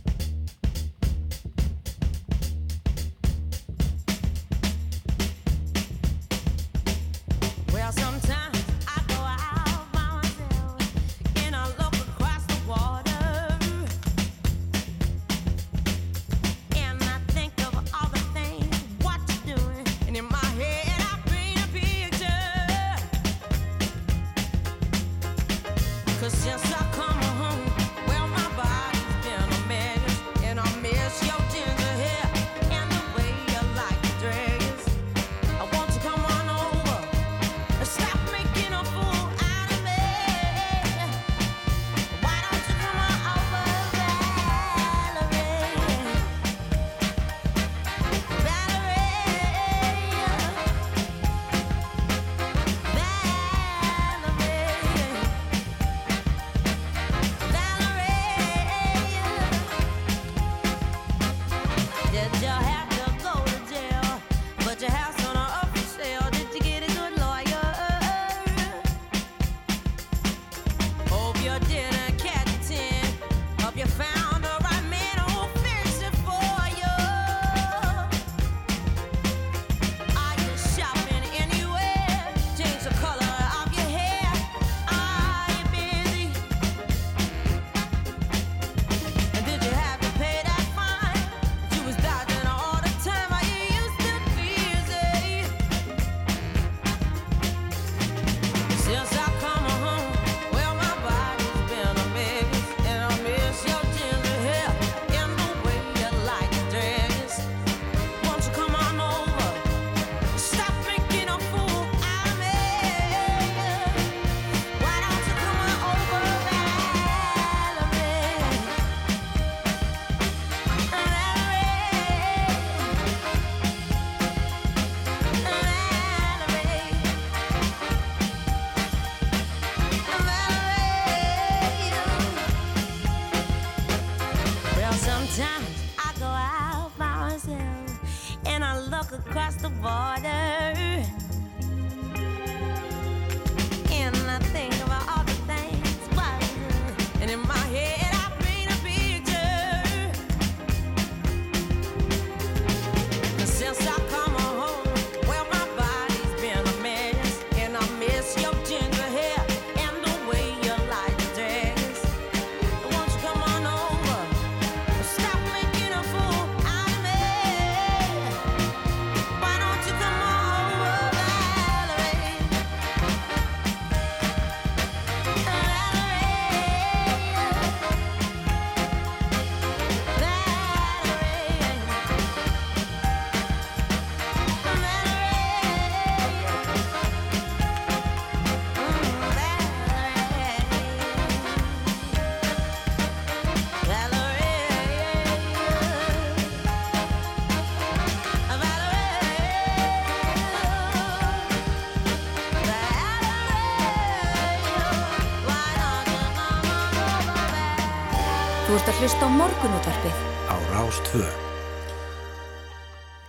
Að hlusta á morgunútvarpið
á Rástvö.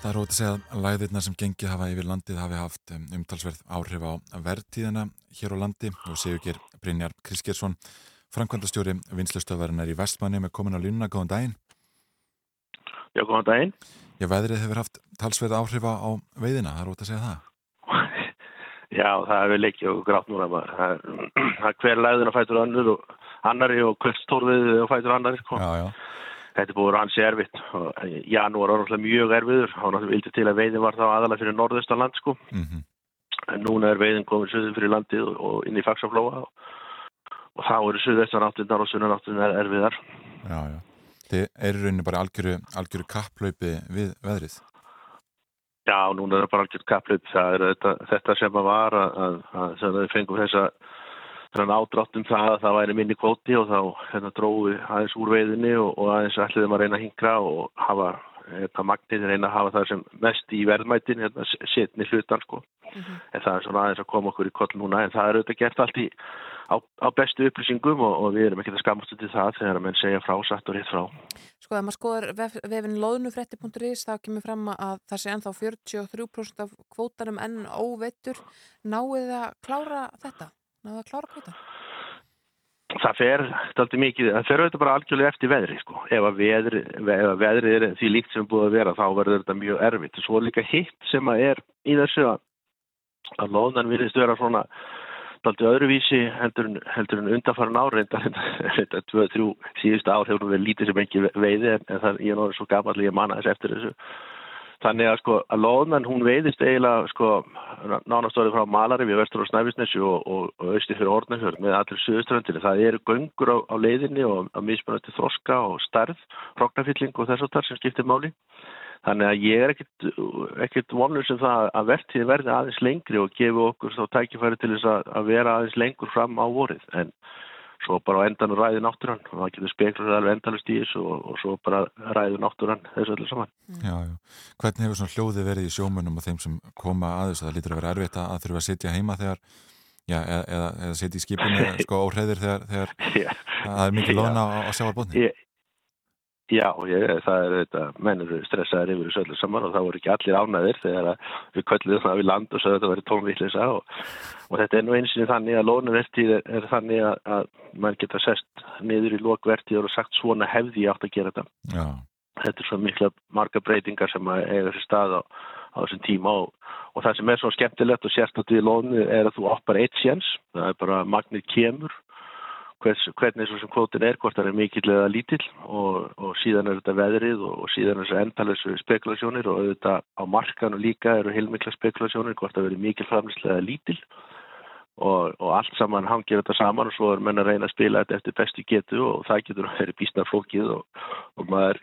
Það er ótaf að segja að læðirna sem gengið hafa yfir landið hafi haft um, umtalsverð áhrif á verðtíðina hér á landi og Sigurger Brynjar Kriskersson, framkvæmdastjóri vinslustöðvarinnar í Vestmanni með komin á línuna, góðan daginn.
Já, góðan daginn.
Já, veðrið hefur haft talsverð áhrif á, veiðina, það er ótaf að segja það.
Já, það er vel ekki og grátt núna maður. Það er, það er hver læðin að fætur önnur og annari og kvöldstórfið og fætur annari. Sko.
Já, já.
Þetta búið ansi erfitt. Og Janúar var náttúrulega mjög erfiður. Hann vildi til að veiðin var þá aðalega fyrir norðaustanland sko.
Mm
En núna er veiðin komin söður fyrir landið og, og inn í fagsaflóa og, og þá eru söðaustanáttinnar og sunnanáttinnar erfiðar.
Já, já. Þið eru rauninni bara algjöru, algjöru kapplaupi við veðrið.
Já, núna er það bara algjörð er þetta, þetta sem að var að, að, að við fengum þessa þannig ádráttum það að það væri minni kvóti og þá hérna, dróðu aðeins úr veiðinni og, og aðeins ætliðum að reyna að hingra og hafa hérna, magnið reyna að hafa það sem mest í verðmætin, hérna, setni hlutan sko. En það er svona aðeins að koma okkur í koll núna en það er auðvitað gert allt í á, á bestu upplýsingum og, og við erum ekki að skammast til það þegar að menn segja frá satt og rétt frá.
Sko, ef maður skoðar vef, vefin loðnufrétti.is þá kemur fram að það sé ennþá 43% af kvótarum enn óveittur. Náið að klára þetta? Það að klára kvóta?
Það fer stolti mikið, það fer auðvitað bara algjörlega eftir veðri sko. Ef að veðri, ef veðri er því líkt sem búið að vera þá verður þetta mjög erfitt. Svo er líka hitt sem að er í þessu að, loðnan virðist vera svona stolti öðruvísi heldur, en- undanfæran ár reyndar þetta 2-3 síðustu ár hefur verið lítið sem ekki veiði en, það, ég er náður svo gammal ég manna þess eftir þessu. Þannig að sko að loðnan hún veiðist eiginlega sko nánastorið frá Malari við vestur á Snæfisnesi og, og, og austi fyrir Ornafjörð með allir suðuströndinni. Það eru göngur á, á leiðinni og á mismunandi þroska og starð, hrognafylling og þess og þar sem skiptir máli. Þannig að ég er ekkit vonlur sem það að vertíð verði aðeins lengri og gefi okkur þá tækifæri til þess að, að vera aðeins lengur fram á vorið. En svo bara á endan ræði náttúran og það getur speklur alveg endalust í þessu og, og svo bara ræði náttúran þessu öllu saman.
Já, já. Hvernig hefur svona hljóði verið í sjómönnum og þeim sem koma að þessu? Það lítur að vera erfitt að að þurfa að sitja heima þegar, já, eða, eða, eða sitja í skipinu sko óhreðir þegar, þegar
Já.
það er mikið loðna á, á sjávarbóðni.
Ég, já, ég, það er þetta, menn eru stressaðir yfir þessu öllu saman og það voru ekki allir ánæðir þegar við kölluðum það við land og svo þetta verið tónvillisa og, og þetta er nú eins og þannig að lónuvertíð er, er þannig að, að mann geta sest niður í lókvertíður og sagt svona hefði ég átt að gera þetta.
Já,
Þetta er svo mikla marga breytingar sem eiga þessi stað á, á þessum tíma og, og það sem er svo skemmtilegt og sérstætt við lónu er að þú oppar eitt séns, það er bara magnið kemur hvers, hvernig svo sem kvótin er, hvort það er mikill eða lítill og, og síðan er þetta veðrið og, og síðan er þessu endalessu spekulasjónir og auðvitað á markanu líka eru heilmikla spekulasjónir, hvort það verið mikill framlýslega eða lítill og, og allt saman hangir þetta saman og svo er menn að reyna að spila þetta eftir bestu getu og það getur að vera býstna flókið og, og maður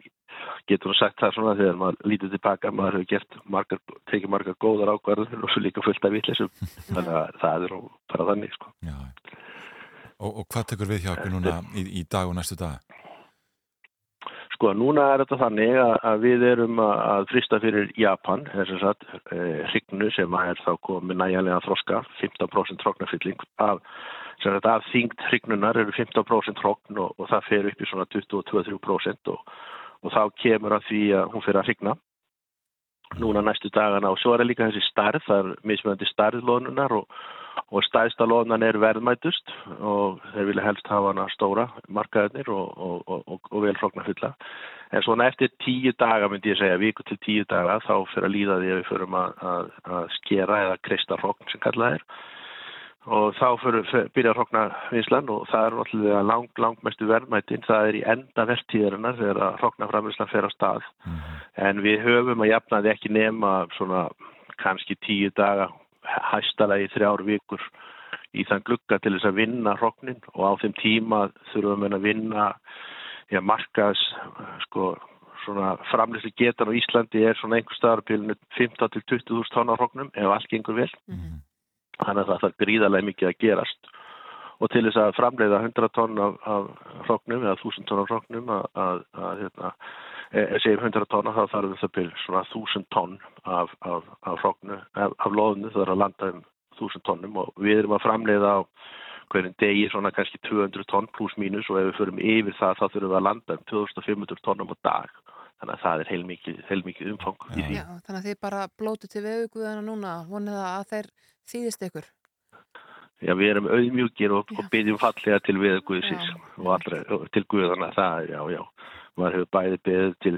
getur nú sagt það svona þegar maður lítið tilbaka maður hefur gert margar, tekið margar góðar ákvarður og svo líka fullt af vitleysum þannig að það er bara þannig sko.
já. Og, og hvað tekur við hjá okkur núna í, í dag og næstu dag?
Sko, núna er þetta þannig að, að við erum að, frista fyrir Japan, þess að sagt, eh, hrygnu sem er þá komið næjanlega þroska, 15% hrognafylling af, af þyngd hrygnunar eru 15% hrogn og, og það fer upp í svona 22-23% og, og þá kemur að því að hún fyrir að hrygna núna næstu dagana og svo er það líka þessi starð, það er mismunandi starðlónunar og, og stæðsta lónan er verðmætust og þeir vilja helst hafa hana stóra markaðinir og, og, og, og, og vel hróknar fulla. En svona eftir tíu daga myndi ég segja, viku til tíu daga, þá fyrir að líða því að við förum að, að, að skera eða kreista hrókn sem kallað er og þá fyrir, fyrir, byrja að hrókna vinslan og það er náttúrulega lang, langmestu verðmætin, það er í enda verðtíðarinnar þegar að hrókna framvinslan fer á stað. En við höfum að jafna því ekki nema svona kannski tíu daga hæstalagi þrjár vikur í þann glugga til þess að vinna hróknin og á þeim tíma þurfum við að vinna já, markas sko svona framlýsli getan á Íslandi er svona einhver staðarpilinu 15-20.000 tónar hróknum ef allt gengur vel. Þannig að það þarf gríðarlega mikið að gerast og til þess að framleiða 100 tonn af, hróknum eða 1000 tonn af hróknum að, að, að hérna, e, segjum 100 tonna þá þarf það byrja svona 1000 tonn af, af, af af, af loðnu það er að landa um 1000 tonnum og við erum að framleiða á hverjum degi svona kannski 200 tonn pluss mínus og ef við förum yfir það þá þurfum við að landa um 2500 tonnum á dag þannig að það er heilmikið, heilmikið umfang í því.
Já, þannig að þið bara blótu til veðuguðana núna, vonið að þeir þýðist ykkur.
Já, við erum auðmjúkir og, og byggjum fallega til við Guðsins
Já.
og allra, til Guðana, það já, já. Maður hefur bæði beðið til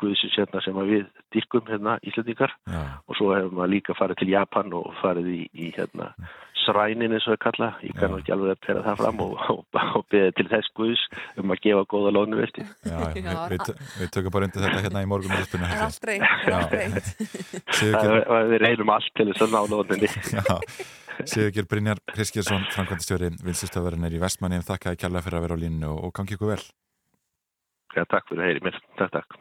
Guðsins hérna sem að við dyrkum hérna Íslandingar
Já,
og svo hefur maður líka farið til Japan og farið í, í hérna srænin eins og það kalla, ég kann ekki alveg að pera það fram og, og, og beðið til þess Guðs um að gefa góða lónuverti.
já, já.
Já,
Við, við, við tökum bara undir þetta hérna í morgun með
Það er allt reynd, er
Við reynum allt til þess að ná lóninni.
já, Sigurgeir Brynjar Kriskjarsson, framkvæmdastjóri vinstistöðverðinir í Vestmanni þakka að kjalla fyrir að vera á línu og gangi ykkur vel.
Já, takk fyrir að heyri mér. Takk, takk.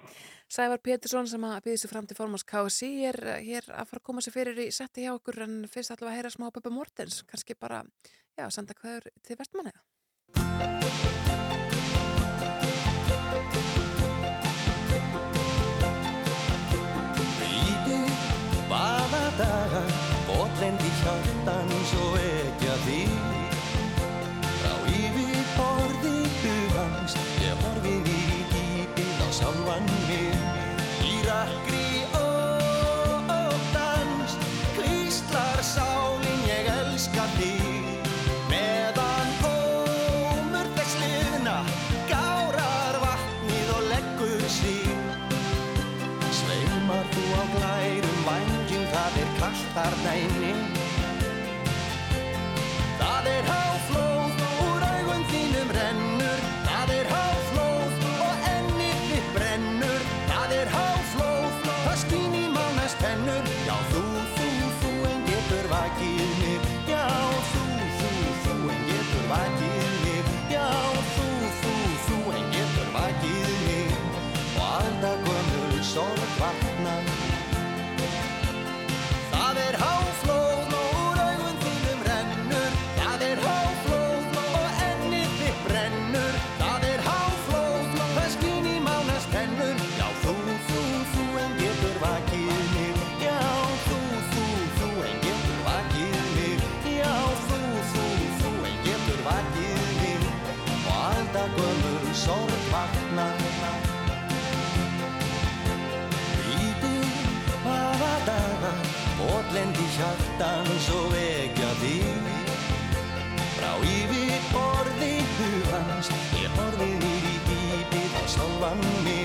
Sævar Pétursson sem að býði sér fram til formans KSI er eh, hér að fara að koma sér fyrir í setti hjá okkur en fyrst allavega að heyra smá Bubba Mortens, kannski bara, já, senda hvaður til vestmanniða.
Daga Botlendi hjartan svo vekja þig Frá yfir borði hugans Ég horfi nýr í dýpið á sjálfan mig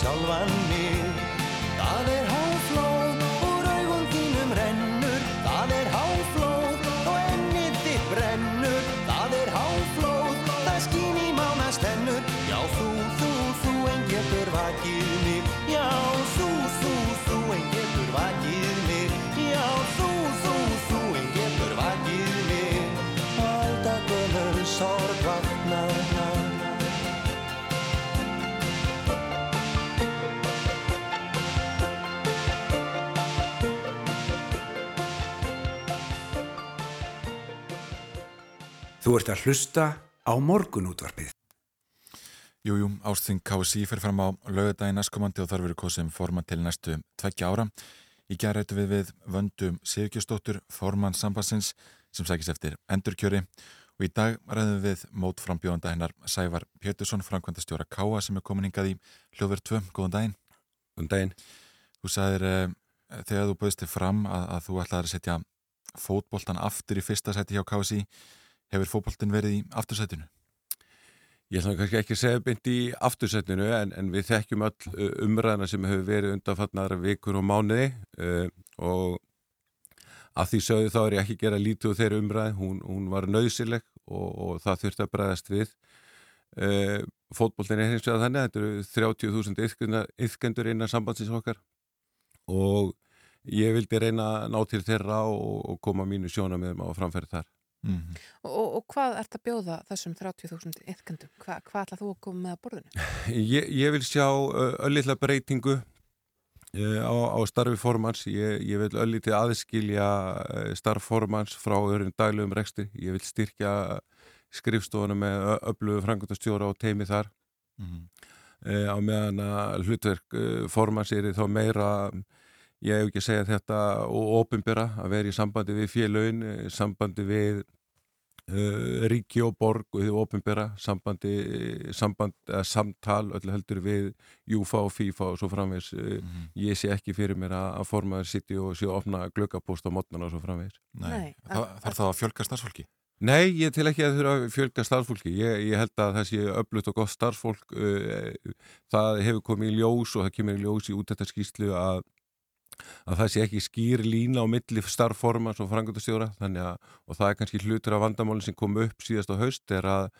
sjálfan mig. Það er háflóð, úr augum þínum rennur. Það er háflóð og ennið þitt brennur. Það er háflóð, það skín í mánast tennur. Já, þú, þú, þú, en getur vakið mig. Þú
ert að hlusta á morgunútvarpið.
Jújú, jú, Ásting KSI fyrir fram á lögadaginn næstkomandi og þar verið kosið forman til næstu tveggja ára. Í gerð rættu við við vöndum Sigurkjörnsdóttur, formann sambassins sem sækist eftir endurkjöri og í dag ræðum við mótframbjóðanda hennar Sævar Pétursson, framkvæmdastjóra Káa sem er komin hingað í hljóður 2. Góðan daginn.
Góðan daginn.
Þú sagðir uh, þegar þú bauðst þig fram að, að þú ætlaði að setja fótboltan aftur í fyrsta seti hjá KSI. Hefur fótboltin verið í aftursætinu?
Ég ætla kannski ekki að segja beint í aftursetninu en, en við þekkjum öll umræðina sem hefur verið undanfattnaðra vikur og mánuði uh, og af því sögðu þá er ég ekki að gera lítið úr þeirri umræði, hún, hún var nöðsileg og, og það þurfti að bregðast við. Uh, fótbollin er hins vegar þannig, þetta eru 30.000 yfkendur innan sambandsins okkar og ég vildi reyna að ná til þeirra og, og koma mínu sjónamiðum á framfæri þar.
Mhm.
Og, og, og hvað ert að bjóða þessum 30.000 ytkendum? Hva, hvað ætlað þú að koma með að borðinu?
Ég, ég vil sjá öllitla breytingu uh, á, á starfi formans, ég, ég vil öllitið aðskilja starf formans frá öðrum daglegum rekstri, ég vil styrkja skrifstofuna með öflugu frangundastjóra og teimi þar
Mhm.
uh, á meðan að hlutverk uh, formans er þá meira ég hef ekki að segja þetta og ofinbera að vera í sambandi við félögin, eh, sambandi við uh, ríki og borg og þið ofinbera, sambandi samband, uh, samtal öllu heldur við Júfa og FIFA og svo framvegs uh, ég sé ekki fyrir mér að, að formaður sitti og sé að opna glöggapóst á mótnana og svo framvegs
Nei, Þa, þarf það að fjölga starfsfólki?
Nei, ég til ekki að þurfa að fjölga starfsfólki. Ég, ég held að það sé öflut og gott starfsfólk. uh, Það hefur komið í ljós og það kemur í ljós í út þetta skýslu að, að það sé ekki skýr lína á milli starfformans og frangöndastjóra. Og það er kannski hlutur af vandamálinn sem kom upp síðast á haust er að,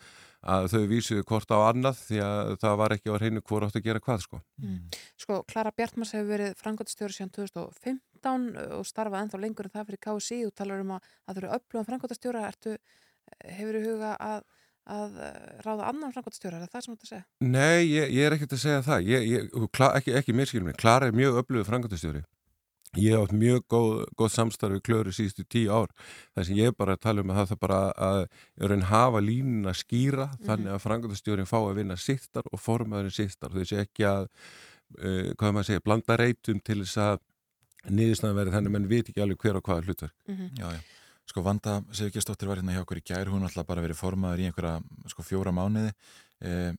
að þau vísuðu hvort á annað því að það var ekki á hreinu hvort átt að gera hvað sko.
Mm. Sko, Klara Bjartmars hefur verið frangotastjóri síðan 2015 og starfað ennþá lengur en það fyrir KSI og talar um að það eru öflugum frangotastjóra ertu, hefur í huga að, að ráða annan frangotastjóra er það það sem þú ert að segja?
Nei, ég, ég er ekkert að segja það. Ég, ég, ekki ekki mér skilum mig. Klara er mjög öflugur frangotastjóri. Ég hef átt mjög góð, góð samstarfi klöru síðustu tíu ár. Það sem ég bara tala um að það þarf bara að raun hafa línun að skýra mm -hmm. þannig að frangotastjórin fá að vinna sittar og formaðurinn sittar. Þessi ekki að, uh, hvað maður segja, blanda reytum til þess að niðurstaðan verið þannig að mann veit ekki alveg hver og hvaða hlutverk.
Mm -hmm.
Já, já. Sko Vanda Sigurgestóttir var hérna hjá okkur í gær, hún alltaf bara verið formaður í einhverja sko fjóra mánuði eh,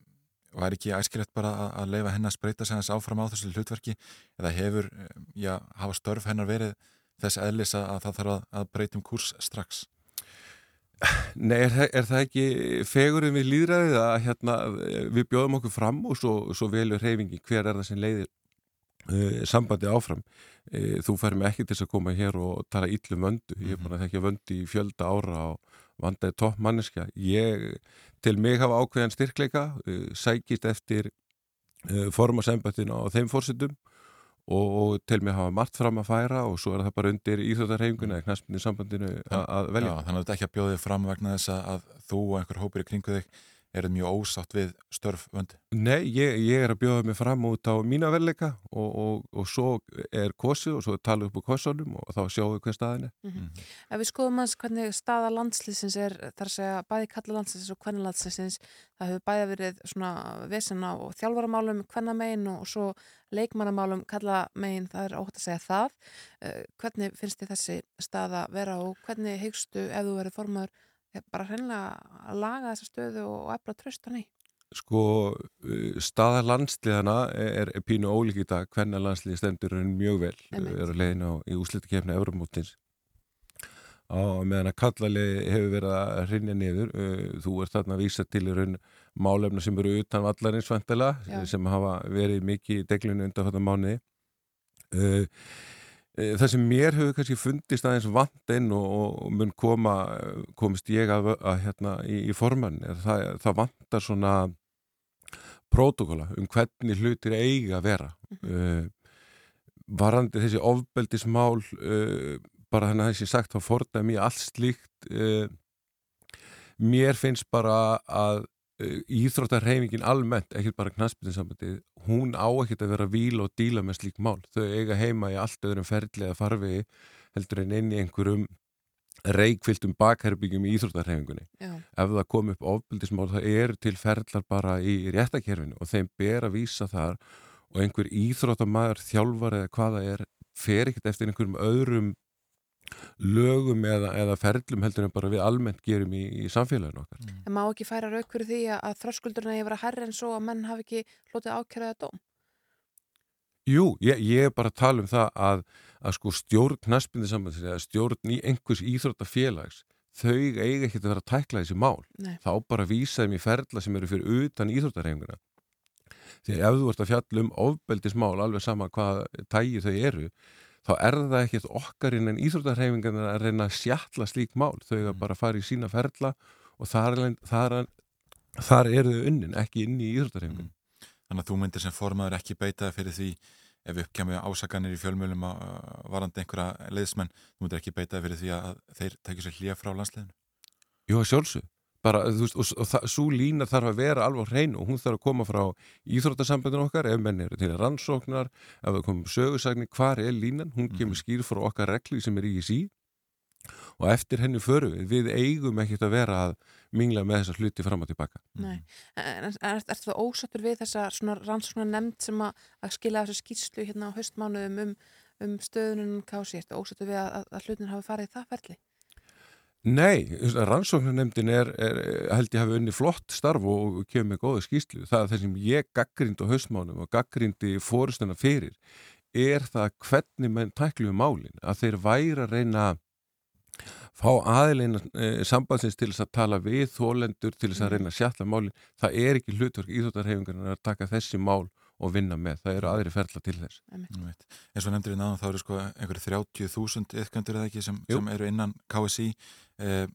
er ekki æskilegt bara að, að leifa hennar spreita sig hans áfram á þessu hlutverki eða hefur, já, hafa störf hennar verið þess eðlis að, að það þarf að, að breytum kurs strax?
Nei, er, er það ekki fegurinn við líðræðið að hérna, við bjóðum okkur fram og svo, svo velur reyfingi hver er það sem leiðir uh, sambandi áfram. Uh, þú fær mig ekki til þess að koma hér og tala illum vöndu. Ég er bara að þekka vöndu í fjölda ára og vandaði topp manneskja. Ég til mig hafa ákveðan styrkleika, uh, sækist eftir uh, formasembættinu á þeim fórsetum og, og til mig hafa margt fram að færa og svo er það bara undir íþjóttarhefinguna eða knaspinni sambandinu að- velja.
Já, þannig að þetta ekki að bjóða þig fram vegna þess að, að þú og einhver hópur í kringu þig eru mjög ósátt við störf vöndi.
Nei, ég, ég er að bjóða mig fram út á mína verleika og, og, og svo er kosið og svo er talið upp á kossunum og þá sjáum við hver staðin er.
Mm Ef við skoðum hans hvernig staða landslýsins er þar að segja bæði kalla landslýsins og hvernig landslýsins það hefur bæði verið svona vesen á þjálfaramálum hvenna megin og svo leikmannamálum kalla megin það er ótt að segja það uh, hvernig finnst þið þessi staða vera og hvernig hyggstu ef þú verið formaður ja, bara hreinlega að laga þessa stöðu og efla tröstan í
Sko, uh, staða landsliðana er, er pínu ólík í dag, hvernig landsliði stendur er mjög vel,
Einmitt.
er að leiðin á í úslitakefni Eurómótins á meðan að kallalegi hefur verið að hrinja niður uh, þú ert þarna að vísa til raun málefna sem eru utan vallarins vantala
Já.
sem hafa verið mikið í deglunum undan þetta mánuði uh, uh, það sem mér hefur kannski fundist aðeins vant inn og, og mun koma komist ég að, að hérna í, í formann er það, það vantar svona prótokola um hvernig hlutir eiga að vera. Uh, varandi þessi ofbeldismál uh, bara þannig að þessi sagt þá fordæmi allt slíkt uh, mér finnst bara að uh, íþróttarheimingin almennt, ekkert bara knaspinsambandi hún á ekkert að vera víl og díla með slík mál, þau eiga heima í allt öðrum ferðlega farvegi heldur en inn í einhverjum reikfylltum bakherbyggjum í íþróttarhefingunni
Já.
ef það kom upp ofbildismál það eru til ferðlar bara í réttakerfinu og þeim ber að vísa þar og einhver íþróttamæður þjálfar eða hvaða er fer ekkert eftir einhverjum öðrum lögum eða, eða ferðlum heldur en bara við almennt gerum í, í samfélaginu okkar.
En má ekki færa rauk fyrir því að, þröskuldurinn eigi að herri en svo að menn hafi ekki hlotið ákjæraða dóm?
Jú, ég, ég er bara að tala um það að, að sko stjórn knaspindi sambandsins eða stjórn í einhvers íþróttafélags þau eiga ekki að vera að tækla þessi mál.
Nei.
Þá bara vísa þeim í ferðla sem eru fyrir utan íþróttarheimuna. Því ef þú ert að fjalla um ofbeldismál alveg sama hvað tægi þau eru þá er það ekkert okkar innan íþróttarhefingan að reyna að sjalla slík mál. Þau bara að fara í sína ferðla og þar, þar, þar eru þau unnin, ekki inn í íþróttarhefingan.
Þannig að þú myndir sem formaður ekki beita þig fyrir því ef uppkjæmi ásakanir í fjölmjölum að varandi einhverja leiðsmenn, þú myndir ekki beita fyrir því að þeir tekja sér hlýja frá landsliðinu.
Jú, sjálfsög. Bara, þú veist, og, og það, svo lína þarf að vera alveg hrein og hún þarf að koma frá íþróttasambandinu okkar, ef menn eru til rannsóknar, ef það komum sögursagni, hvar er línan, hún kemur skýr frá okkar regli sem er í sí og eftir henni förum við, við eigum ekkert að vera að mingla með þessar hluti fram og tilbaka.
Nei, en er, er, er það ósattur við þessa svona rannsóknar nefnd sem að, að skila þessu skýrslu hérna á haustmánuðum um, um stöðunum kási, er það ósattur við að, að, að hlutin hafi farið í það ferli?
Nei, rannsóknarnemndin er, er, held ég hafi unni flott starf og kemur með góða skýslu. Það er það sem ég gaggrind á haustmánum og gaggrindi fórustuna fyrir er það hvernig menn tækluðu málin, að þeir væri að reyna að fá aðilegna e, sambandsins til þess að tala við þólendur til þess að reyna að sjalla málin. Það er ekki hlutverk íþjóttarhefingarna að taka þessi mál og vinna með. Það eru aðri ferla til þess.
En svo nefndir við náðan þá eru sko einhverju 30.000 yfköndur eða ekki sem, sem eru innan KSI eh,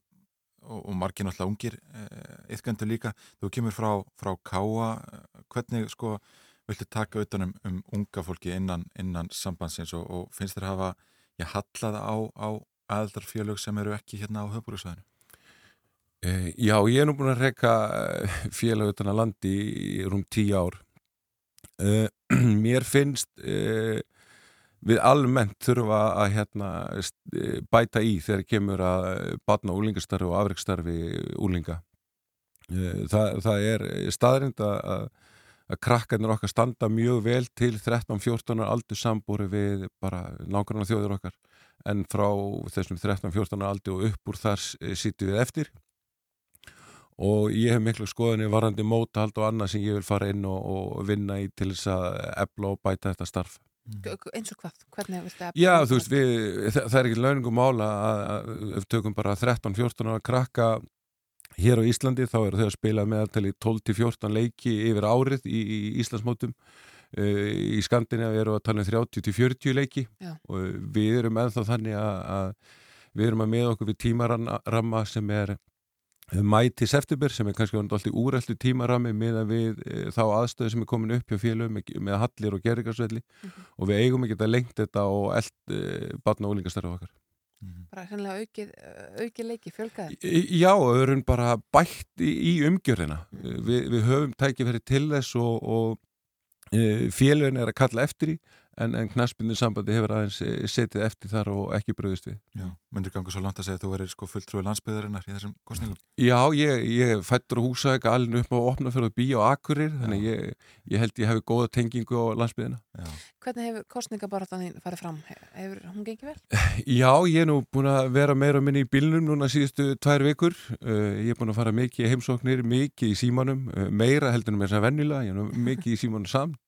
og, og margir náttúrulega ungir eh, yfköndur líka. Þú kemur frá, frá KA, hvernig sko viltu taka utanum um unga fólki innan, innan sambandsins og, og finnst þér hafa já, hallaða á, á aðaldarfjölög sem eru ekki hérna á höfbúrúsvæðinu?
E, já, ég er nú búin að reyka félag utan að landi í rúm tíu ár. E, mér finnst e, við almennt þurfa að hérna, bæta í þegar kemur að batna úlingastarfi og afreikstarfi úlinga. Það, það er staðrind að, að krakkarnir okkar standa mjög vel til 13-14 aldur sambúri við bara nákvæmlega þjóður okkar en frá þessum 13-14 aldi og upp úr þar sýtu við eftir og ég hef miklu skoðinni varandi mótahald og annað sem ég vil fara inn og, og vinna í til þess að ebla og bæta þetta starf
eins og hvað? Hvernig viltu ebla?
Já, þú veist, við, það, það er ekki launingum mála að, að við tökum bara 13-14 ára krakka hér á Íslandi þá eru þau að spila meðaltali 12-14 leiki yfir árið í, í Íslandsmótum í Skandinavi eru að tala um 30-40 leiki
Já.
og við erum ennþá þannig að, að við erum að með okkur við tímaramma sem er mæti september sem er kannski alltaf úræltu tímarami með að við e, þá aðstöðu sem er komin upp hjá félögum með, með hallir og gerðingarsvelli. Mm -hmm. og við eigum ekki að lengt þetta og eld e, barna og úlingastarfa okkar.
Bara sannlega aukið, aukið leiki, fjölgaði?
Já, við erum bara bætt í, í umgjörðina. Við, við höfum tækifæri til þess og, og félögin er að kalla eftir í en, en knaspinu sambandi hefur aðeins setið eftir þar og ekki bröðist við
Já, myndir ganga svo langt að segja að þú erir sko fulltrúi landsbyðarinnar í þessum kostningum
Já, ég, ég fættur að húsa ekki alveg upp á opna fyrir að býja á akkurir þannig ég, ég held ég hefði góða tengingu á landsbyðina
Já. Hvernig hefur kostningabaratan þín farið fram? Hefur hún gengið vel?
Já, ég er nú búin að vera meira minni í bílnum núna síðustu tvær vikur uh, ég er búin að fara mikið í heimsóknir mikið í símanum, uh, meira heldur en mér sem vennilega, ég er mikið í símanum samt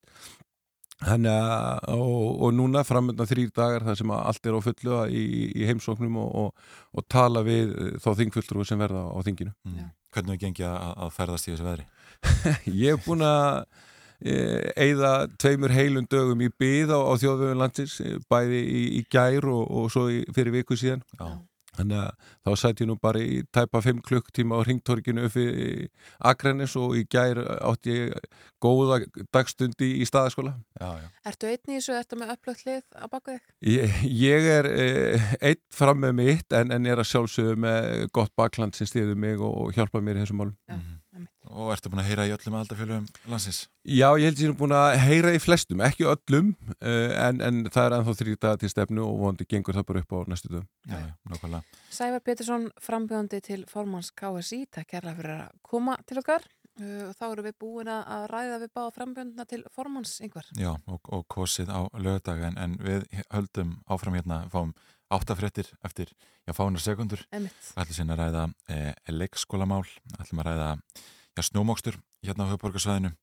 Þannig að, og, og núna framöndan þrýr dagar þar sem allt er á fullu í, í heimsóknum og, og, og tala við þá þingfulltrú sem verða á þinginu.
Mm. Hvernig er gengið að, að ferðast í þessu veðri?
Ég hef búin að eigða tveimur heilun dögum í byð á, á þjóðvöfun landsins, bæði í, í gær og svo í, fyrir viku síðan.
Já.
Þannig að þá sæti ég nú bara í tæpa 5 klukktíma á ringtorkinu uppi Akrennis og í gær átti ég góða dagstundi í staðaskóla.
Já, já.
Ertu einn í þessu, ertu með upplökt lið á baku þig?
Ég, ég er eh, einn fram með mitt en, en er að sjálfsögðu með gott bakland sem stýður mig og, og hjálpa mér í þessum málum.
Já,
Og ertu búin að heyra í öllum aldarfjölum landsins?
Já, ég held að ég er búin að heyra í flestum, ekki öllum uh, en, en það er ennþá þrýta til stefnu og vondi gengur það bara upp á næstu dögum.
Já, já, nákvæmlega.
Sævar Pettersson, frambjöndi til formans KSI, takk kærlega fyrir að koma til okkar og þá eru við búin að ræða við báða frambjöndina til formans yngvar.
Já, og, og kosið á lögdag en, en við höldum áfram hérna, fáum áttafréttir eftir, já, fáunar sekundur.
Emitt.
ætlum að ræða e, leikskólamál, ætlum að ræða já, snjómókstur hérna á höfuborgarsvæðinu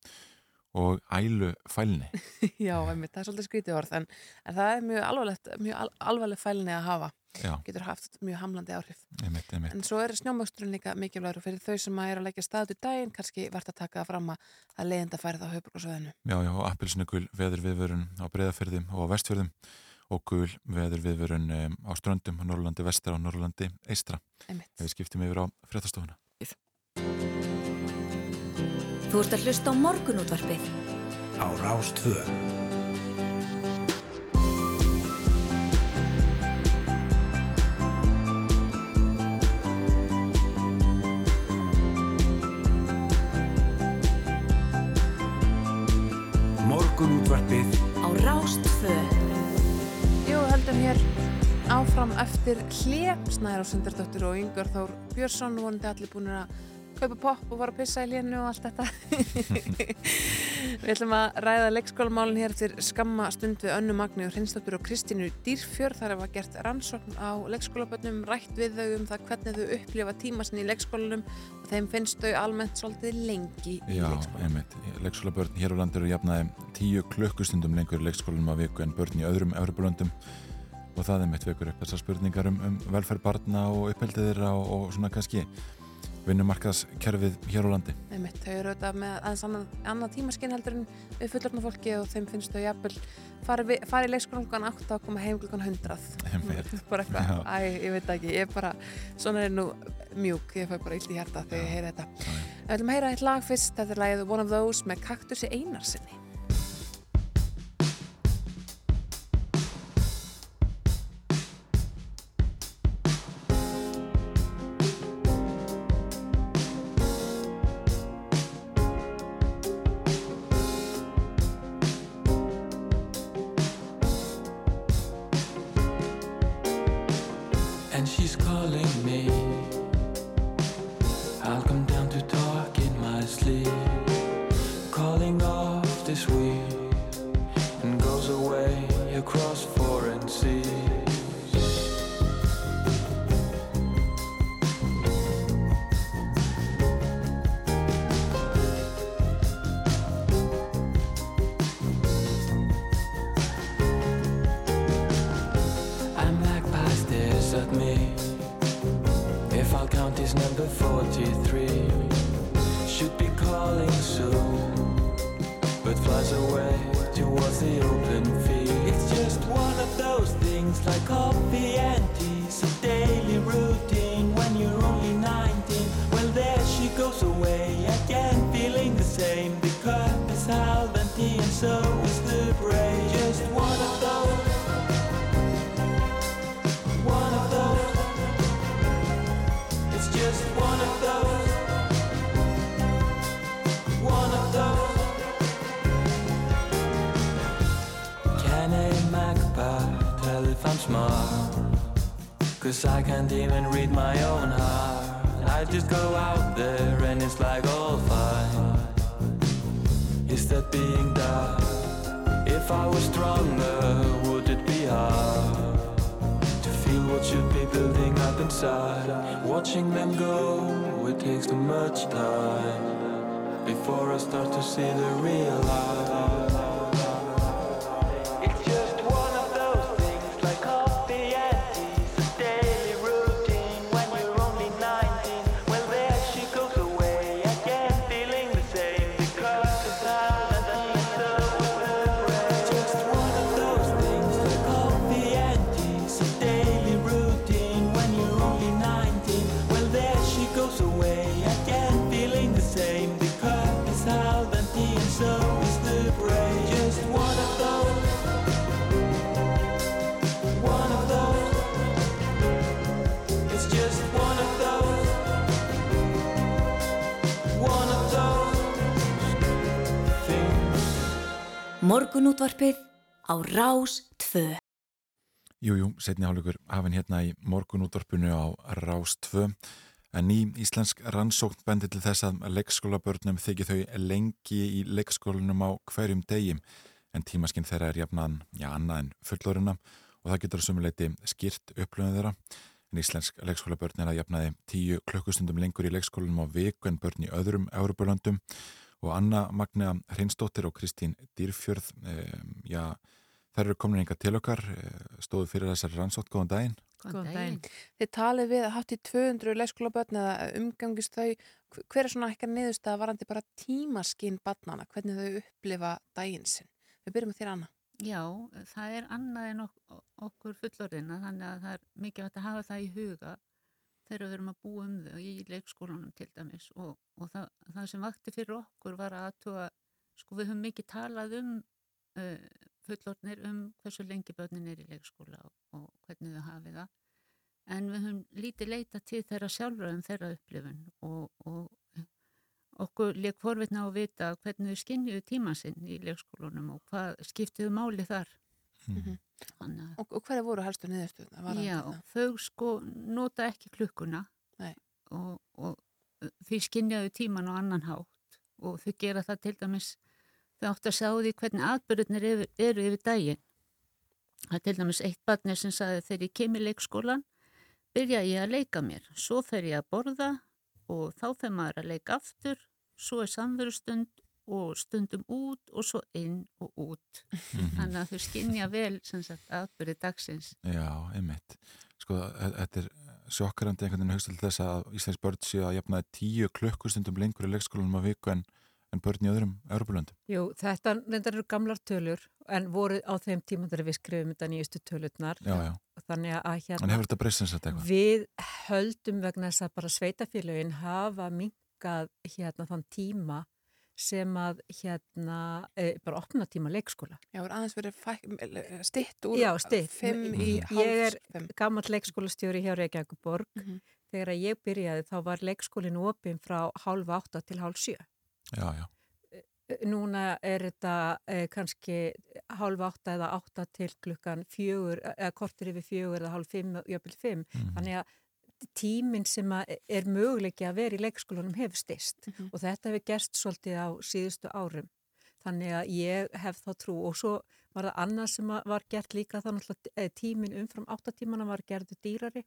og ælu fælni.
Já, einmitt, það er svolítið skrítið orð en, en það er mjög alvarlegt mjög al alvarleg fælni að hafa
Já.
getur haft mjög hamlandi áhrif
Einmitt, einmitt.
en svo er snjómöxturinn líka mikilvægur fyrir þau sem að er að leggja stað út í daginn kannski vart að taka það fram að það leiðenda færið á höfuborgarsvæðinu
Já, já, og appilsnugul veður viðvörun á breyðafyrðum og á vestfjörðum og gul veður viðvörun um, á ströndum Norrlandi vestra og Norrlandi eistra.
Einmitt.
Við skiptum yfir á fréttastofuna.
Þú ert að hlusta á morgunútvarpið
á Rástvö. Morgunútvarpið á Rástvö.
Jú, heldum hér áfram eftir hlið Snæra Söndardóttir og Yngvar Þór Björnsson vonandi allir búin að kaupa popp og var að pissa í hlénu og allt þetta. Við ætlum að ræða leikskólamálin hér eftir skamma stund við Önnu Magni og Hrinsdóttur og Kristínu Dýrfjörð. Þar var gert rannsókn á leikskólabönnum rætt við þau um það hvernig þau upplifa tíma sinni í leikskólanum. Og þeim finnst þau almennt svolítið lengi í
Já,
leikskólanum.
einmitt. Leikskólabörn hér á landi eru jafnaði tíu klukkustundum lengur í leikskólanum að viku en börn í öðrum Evropalöndum og það einmitt vekur upp þessar spurningar um, um velferð barna og uppeldið þeirra og, og svona kannski vinnumarkaðskerfið hér á landi.
Einmitt, þau eru auðvitað með aðeins annað, tímaskinn heldur en við fullorðna fólki og þeim finnst þau jafnvel í leikskólan klukkan 8 og koma heim klukkan 100
Einmitt.
bara eitthvað, æ, ég veit ekki ég er bara, svona er nú mjúk ég fæ bara illt í hjarta þegar ég heyra þetta. Við ætlum að heyra eitt lag fyrst, þetta er lagið One of Those með Kaktusi Einarsinni
smart? Cause I can't even read my own heart. I just go out there and it's like all fine. Is that being dark? If I was stronger, would it be hard? to feel what should be building up inside. Watching them go, it takes too much time before I start to see the real life.
Morgunútvarpið á Rás 2.
Jújú, setni hálfleikur hafinn hérna í morgunútvarpinu á Rás 2 en ný íslensk rannsókn bendir til þess að leikskólabörnum þykir þau lengi í leikskólanum á hverjum degjum en tímaskinn þeirra er jafnan, já, annað en fulloruna og það getur sumuleiti skýrt upplöðum þeirra. En íslensk leikskólabörn er að jafnaði tíu klukkustundum lengur í leikskólanum á viku en börn í öðrum Európulöndum og Anna Magna Hreinsdóttir og Kristín Dýrfjörð um, já, þær eru komin einhver til okkar eh, stóðu fyrir þessari rannsótt, góðan daginn
Góðan daginn. Þið talið við að hátt í 200 leikskólabötn eða umgangist þau, hver er svona eitthvað niðurstað varandi bara tímaskinn barnana, hvernig þau upplifa daginn sinn? Við byrjum með þér Anna.
Já, það er annað en ok okkur fullorðina þannig að það er mikið að hafa það í huga þegar við erum að búa um þau í leikskólanum til dæmis og, og það, það sem vakti fyrir okkur var að aðtúa, sko við höfum mikið talað um uh, fullorðnir um hversu lengi börnin er í leikskóla og, og hvernig þau hafi það. En við höfum lítið leita til þeirra sjálfra um þeirra upplifun og, og okkur leik forvitna á að vita hvernig þau skinnjuðu tíma sinn í leikskólanum og hvað skiptiðu máli þar
Mhm.
Þannig að
Og, og hverja voru helstu niðurstöðuna?
Já, þau sko nota ekki klukkuna
Nei.
og, og uh, því skinjaðu tíman á annan hátt og þau gera það til dæmis þau átt að sjá því hvernig atbyrðunir eru, eru yfir daginn. Það er til dæmis eitt barni sem sagði þegar ég kem í leikskólan byrja ég að leika mér, svo fer ég að borða og þá fer maður að leika aftur, svo er samverustund og stundum út og svo inn og út.
Mhm.
Þannig að þau skinja vel sem sagt atbyrði dagsins.
Já, einmitt. Sko, þe- þetta er sjokkarandi einhvern veginn hugst til þess að Íslands börn séu að jafnaði tíu klukkustundum lengur í leikskólanum á viku en, en börn í öðrum Europalöndum.
Jú, þetta eru gamlar tölur en voru á þeim tíma þegar við skrifum þetta nýjustu tölurnar.
Já, já.
Þannig að hérna...
En hefur þetta breyst sem sagt eitthvað?
Við höldum vegna þess að bara sveitafélögin hafa minkað hérna þann tíma sem að hérna e, bara opna tíma leikskóla.
Já, er aðeins verið fæk, stitt úr
Já, stitt.
fimm í
Ég
hálf
er
fimm.
gammal leikskólastjóri hjá Reykjavíkuborg.
Mhm.
Þegar að ég byrjaði þá var leikskólinn opinn frá hálf átta til hálf sjö.
Já, já.
Núna er þetta eh, kannski hálf átta eða átta til klukkan fjögur, eða kortir yfir fjögur eða hálf fimm, jöfnvel fimm.
Mhm.
Þannig að tíminn sem að er möguleiki að vera í leikskólanum hefur stist
Mhm.
og þetta hefur gerst svolítið á síðustu árum. Þannig að ég hef þá trú og svo var það annað sem að var gert líka þannig að tíminn umfram áttatímana var gerðu dýrari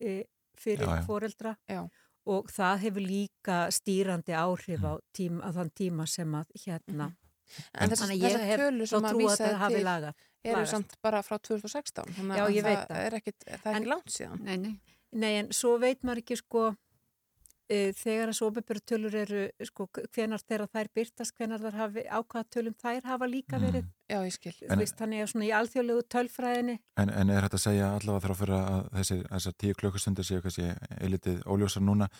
e, fyrir
Já, já.
foreldra
Já.
og það hefur líka stýrandi áhrif á, tíma, á þann tíma sem að hérna
Mhm. En þessar,
Þannig að ég hef
tölur
þá
sem að
trú að það hafi
til
lagað-
eru samt bara frá 2016 þannig
Já,
að
ég veit
það er, er ekki langt síðan
Nei, nei.
Nei, en svo veit maður ekki sko e, þegar þessu ofinbjörntölur eru sko hvenar þegar þær byrtast, hvenar þær hafi ákvaða tölum þær hafa líka verið
Já, ég skil
Þú veist, þannig að svona í alþjóðlegu tölfræðinni
En, en er þetta að segja allavega þrá fyrir að þessi, þessar tíu klukkustundir séu kannski eilitið óljósar núna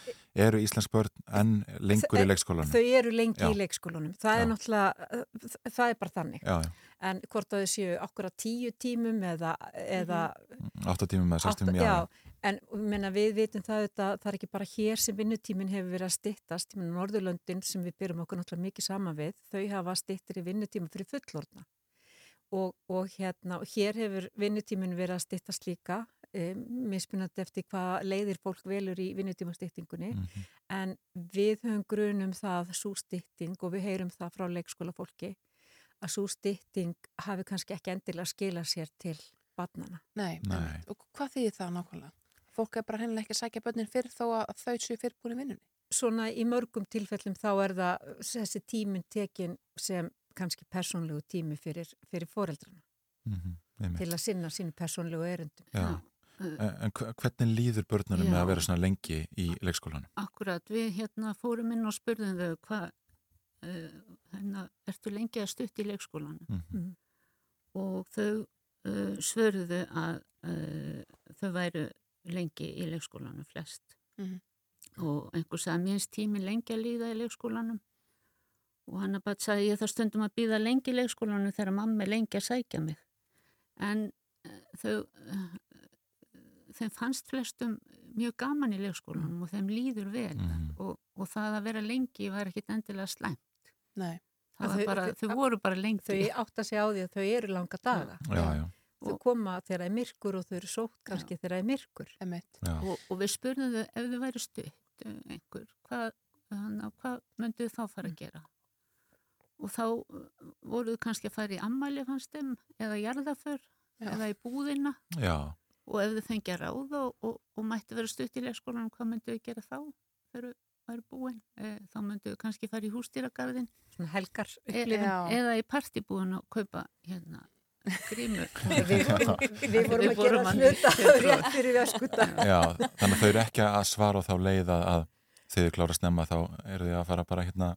eru Íslands börn en lengur í leikskólanum?
Þau eru lengi
Já.
í leikskólanum það er náttúrulega, uh, það er bara þannig
Já, já.
en hvort að þau séu okkur að tíu tímum eða, eða
8 tímum eða 6 tímum, já, já.
En menna, við vitum það að það er ekki bara hér sem vinnutíminn hefur verið að styttast ég menna Norðurlöndin sem við byrjum okkur náttúrulega mikið saman við, þau hafa styttir í vinnutíma fyrir fullorðna og, og hérna, hér hefur vinnutíminn verið að styttast líka um, mismunandi eftir hvað leiðir fólk velur í vinnutímastýttingunni
Mhm.
en við höfum grunum það svo stytting og við heyrum það frá leikskólafólki að svo stytting hafi kannski ekki endilega skila sér til barnana.
Nei,
Nei.
og hvað þýðir það nákvæmlega? Fólk er bara hennilega ekki að sækja börnin fyrr þó að þau séu fyrrbúin í vinnunni
Svona í mörgum tilfellum þá er það þessi tíminn tekin sem kannski persónlegu tími fyrir, fyrir foreldrana
Mhm, einmitt.
til að sinna sínu persónlegu erundum.
Já. En, en hve- hvernig líður börnunum með að vera svona lengi í leikskólanum?
Akkurat, við hérna fórum inn og spurðum þau hvað, uh, hérna, ertu lengi að stutt í leikskólanum?
Mhm.
Og þau uh, svörðu að uh, þau væru lengi í leikskólanum flest.
Mhm.
Og einhver sagði, mér finnst tíminn lengi að líða í leikskólanum. Og hann bara sagði, ég það stundum að býða lengi í leikskólanum þegar mamma er lengi að sækja mig. En uh, þau, uh, þeim fannst flestum mjög gaman í leikskólanum og þeim líður vel
Mhm.
og, og það að vera lengi var ekkit endilega slæmt.
Nei.
Það var bara, þau voru bara lengi.
Þau átta sig á því að þau eru langa daga.
Já, já.
Þau koma þegar það er myrkur og þau eru sótt kannski þegar það er myrkur.
Og, og við spurðum þau ef þau væri stutt eh, einhver, hvað, hvað myndu þau þá fara að gera? Og þá uh, voru þau kannski að fara í ammæli fannst þeim eða jarðaför eða í búðina
Já.
og ef þau fengið að ráða og, og, og mætti vera stutt í leikskólanum, hvað myndu þau gera þá þegar þau væri búin? E, þá myndu þau kannski fara í hústýragarðin
Svona helgar
e,
upplifun.
eða í partibúin og kaupa hérna grímu.
Við- við vorum að gera hluta rétt fyrir öskudag.
Já, þannig að þau eru ekki að svara á þá leið að, að þegar þau klára snemma þá eru þau að fara bara hérna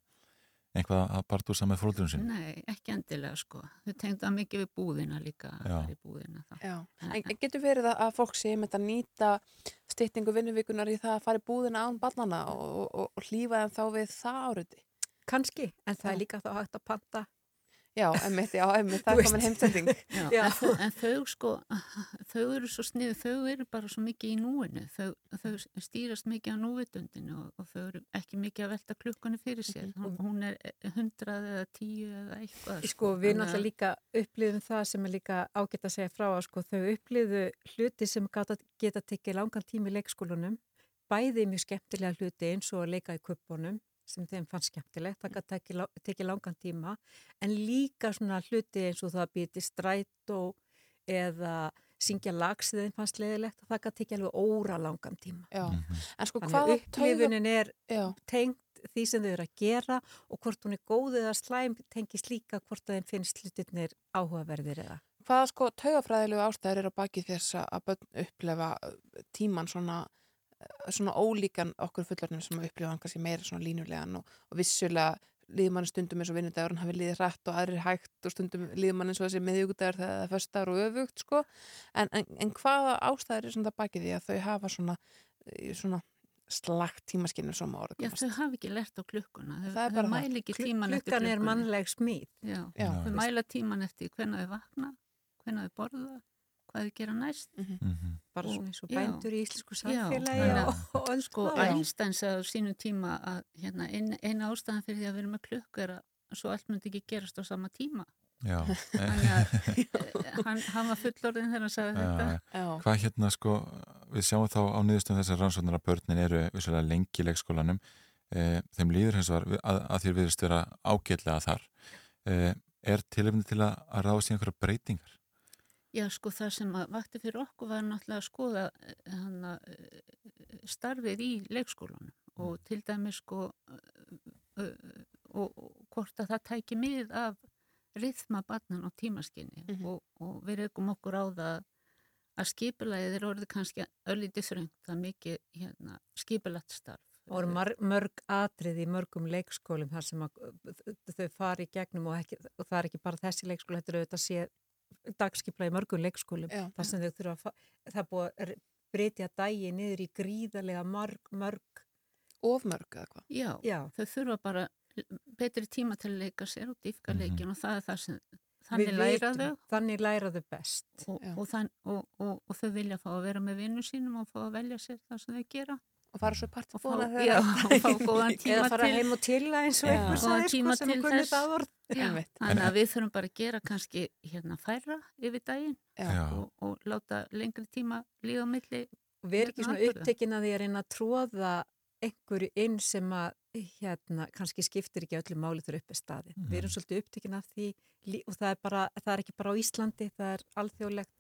einhvað að partúsa með fólkdurinn sín.
Nei, ekki endilega sko. Þau tengda mikið við búðina líka. að búðina þá.
Já, en en getur verið að- að fólk sé með að nýta styttingu vinnuvíkunar í það að fara í búðina án barnana og, og, og hlýfa þeim þá við það áriði?
Kanski, en það er líka þá hægt að panta
Já, emmitt, já, emmitt, það er komin heimsending.
En, þau, en þau sko, þau eru svo snið, þau eru bara svo mikið í núinu, þau, þau stýrast mikið á núvitundinu og, og þau eru ekki mikið að velta klukkunni fyrir sér. Hún, hún er hundrað eða tíu eða eitthvað.
Sko við
Þannig að-
náttúrulega líka upplýðum það sem er líka ágætt að segja frá að sko þau upplýðu hluti sem geta, geta tekið langan tími í leikskólanum, bæði mjög skemmtilega hluti eins og að leika í kuppunum sem þeim fannst skemmtilegt, það gæti tekið, la- tekið langan tíma, en líka svona hluti eins og það að býti strætó eða syngja lag sem þeim fannst leðilegt, það gæti tekið alveg óra langan tíma.
Já, en sko
Þannig
hvaða
að upplifunin er
Já.
tengt því sem þau eru að gera og hvort hún er góð eða slæm tengist líka hvort að þeim finnst hlutirnir áhugaverðir eða.
Hvaða sko taugafræðilegu ástæður eru á baki þess að börn upplefa tíman svona, svona ólíkan okkur fullornum sem að upplifa hann kannski meira svona línulegan og, og vissulega líður mann stundum eins og vinnudagurinn hafi líðið hrætt og aðrir hægt og stundum líður mann eins og þessi miðjugudagur þegar það er föstaður og öfugt sko. En, en, en hvaða ástæður er svona það baki því að þau hafa svona, uh, svona slagt tímaskinu sem að orða
Já, þau hafa ekki lært á klukkuna. Þau, þau mæla ekki tíman eftir
klukkan er mannleg
Já. þau mæla tíman eftir hvenna þau vakna, hvenna þau borða, hvað þau gera næst.
Bara
Og-
svona eins og
já.
bændur í íslensku
Já,
samfélagi
þannig
og,
að,
öll
sko. Einstein sagði á sínum tíma að hérna, ein, eina ástæðan fyrir því að vera með klukku er að svo allt myndi ekki gerast á sama tíma.
Já.
Að eh, hann, hann var fullorðin þegar hann sagði þetta.
Já.
Hvað hérna sko, við sjáum þá á niðurstöðum þessar rannsóknar að börnin eru vissulega lengi í leikskólanum e, þeim líður hins vegar að, að þér viðist vera ágætlega þar e, er tilefni til að, að ráðast í einhverja breytingar?
Já, sko, það sem að vakti fyrir okkur var náttúrulega að skoða eh, hana, eh, starfið í leikskólanum og til dæmi sko uh, og, hvort að það tæki mið af rithma barnan á tímaskinni og, og við rekum okkur á það að skipulagið er orðið kannski öllítið þröngt, er mikið hérna, skipulagt starf.
Og mörg atrið í mörgum leikskólum þar sem að, þau fari í gegnum og, ekki, og það er ekki bara þessi leikskóla, þetta er auðvitað sé dagskipla í mörgum leikskólum
Já.
þar sem þau þurfa að, það búið að breytja dagi niður í gríðarlega mörg, mörg
Ofmörg eða hvað?
Já,
Já.
þau þurfa bara betri tíma til að leika sér og dýfka
Mhm.
leikin og það er það sem
Við
þannig læra
vitum,
þau
Þannig læra þau best.
og, og, þann, og, og, og þau vilja fá að vera með vinnu sínum og fá að velja sér það sem þau gera
og fara svo part
og fá,
búin að
já, og fá góðan tíma
Eða fara
til
heim og til að eins og
Já.
einhver
Góðan
sagði,
tíma
sko, sem
til
kunni
þess.
það orð.
Já,
Einmitt.
þannig að við þurfum bara að gera kannski hérna færra yfir daginn og, og láta lengri tíma líða milli
og við erum ekki
hérna
svona
atburða.
upptekin að því að reyna að tróða einhverju inn sem að hérna, kannski skiptir ekki öllu máli þegar upp er staði. Við erum svolítið upptekin af því og það er, bara, það er ekki bara á Íslandi, það er alþjóðlegt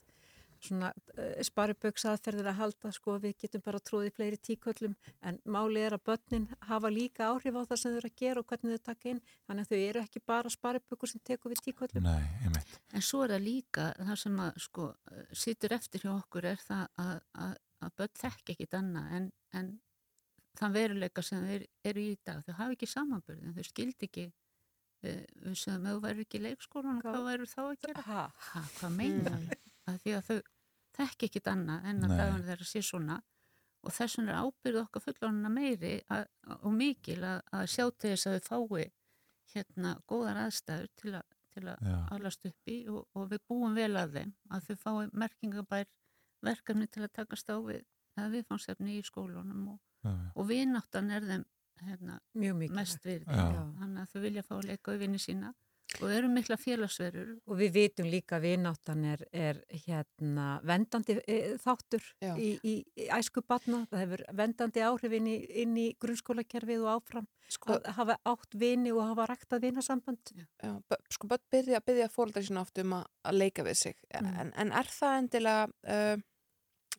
svona uh, spariböksaðferðir að halda sko, við getum bara tróðið fleiri tíköllum en máli er að börnin hafa líka áhrif á það sem þau eru að gera og hvernig þau taka inn, þannig að þau eru ekki bara sparibökur sem tekur við tíköllum.
Nei, einmitt.
En svo er það líka það sem að sko sittur eftir hjá okkur er það að, að, að börn þekk ekkit annað en, en þann veruleika sem þeir eru í í dag. Þau hafa ekki samanbörðin, þau skildi ekki uh, við sem ef þú væri ekki í leikskólanum,
Hvað-
væru þá að gera?
Ha?
Ha, hvað meinar? Mm. Því að þau þekk ekkit annað en að dagan þeirra sé svona. Og þess vegna er ábyrð okkar fullorðina meiri að, og mikil að, að sjá til þess að þau fái hérna góðar aðstæður til að, til að alast upp í og, og við búum vel að þeim. Að þau fái merkingabær verkefni til að takast á við eða viðfangsefni í skólunum og, og vináttan er þeim hérna,
Mjög mikið.
mest virði.
Já.
þannig að þau vilja fá að leika við vinni sína og eru mikla félagsverur
Og við vitum líka að vináttan er, er hérna vendandi e, þáttur
Já.
í, í, í æsku batna. Það hefur vendandi áhrif inn í, inn í grunnskólakerfið og áfram.
Sko-
að hafa átt vini og hafa ræktað vinasamband.
Já, sko börn byrja byrja fóreldrar sína oft um að, að leika við sig
Mm.
en, en er það endilega uh,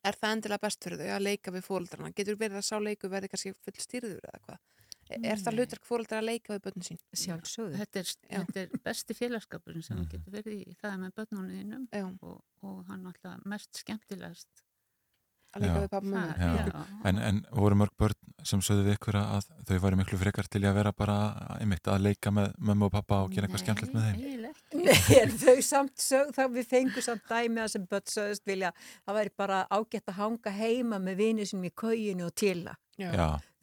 er það endilega best fyrir þau að leika við fóreldrarna? Getur verið að sá leiku verði kannski full stýrður eða hvað? Er, það
Nei.
hlutverk fóreldrar að leika við börnin sín?
Sjálfsögðu.
þetta er, þetta er besti félagskapurinn sem
Mhm.
mm. getur verið í það með börnunniðinum
Já,
og, og hann alltaf mest skemmtilegast
að leika
Já.
við pappa mömmu.
Það-.
En, en voru mörg börn sem sögðu við ykkur að þau væri miklu frekar til að vera bara einmitt að leika með mömmu og pappa og gera eitthvað skemmtilegt með þeim?
eiginlega ekki.
Nei, en þau samt sög, það við fengum samt dæmi að sem börn sögðust vilja, það væri bara ágætt að hanga heima með vinið sinum í kauginu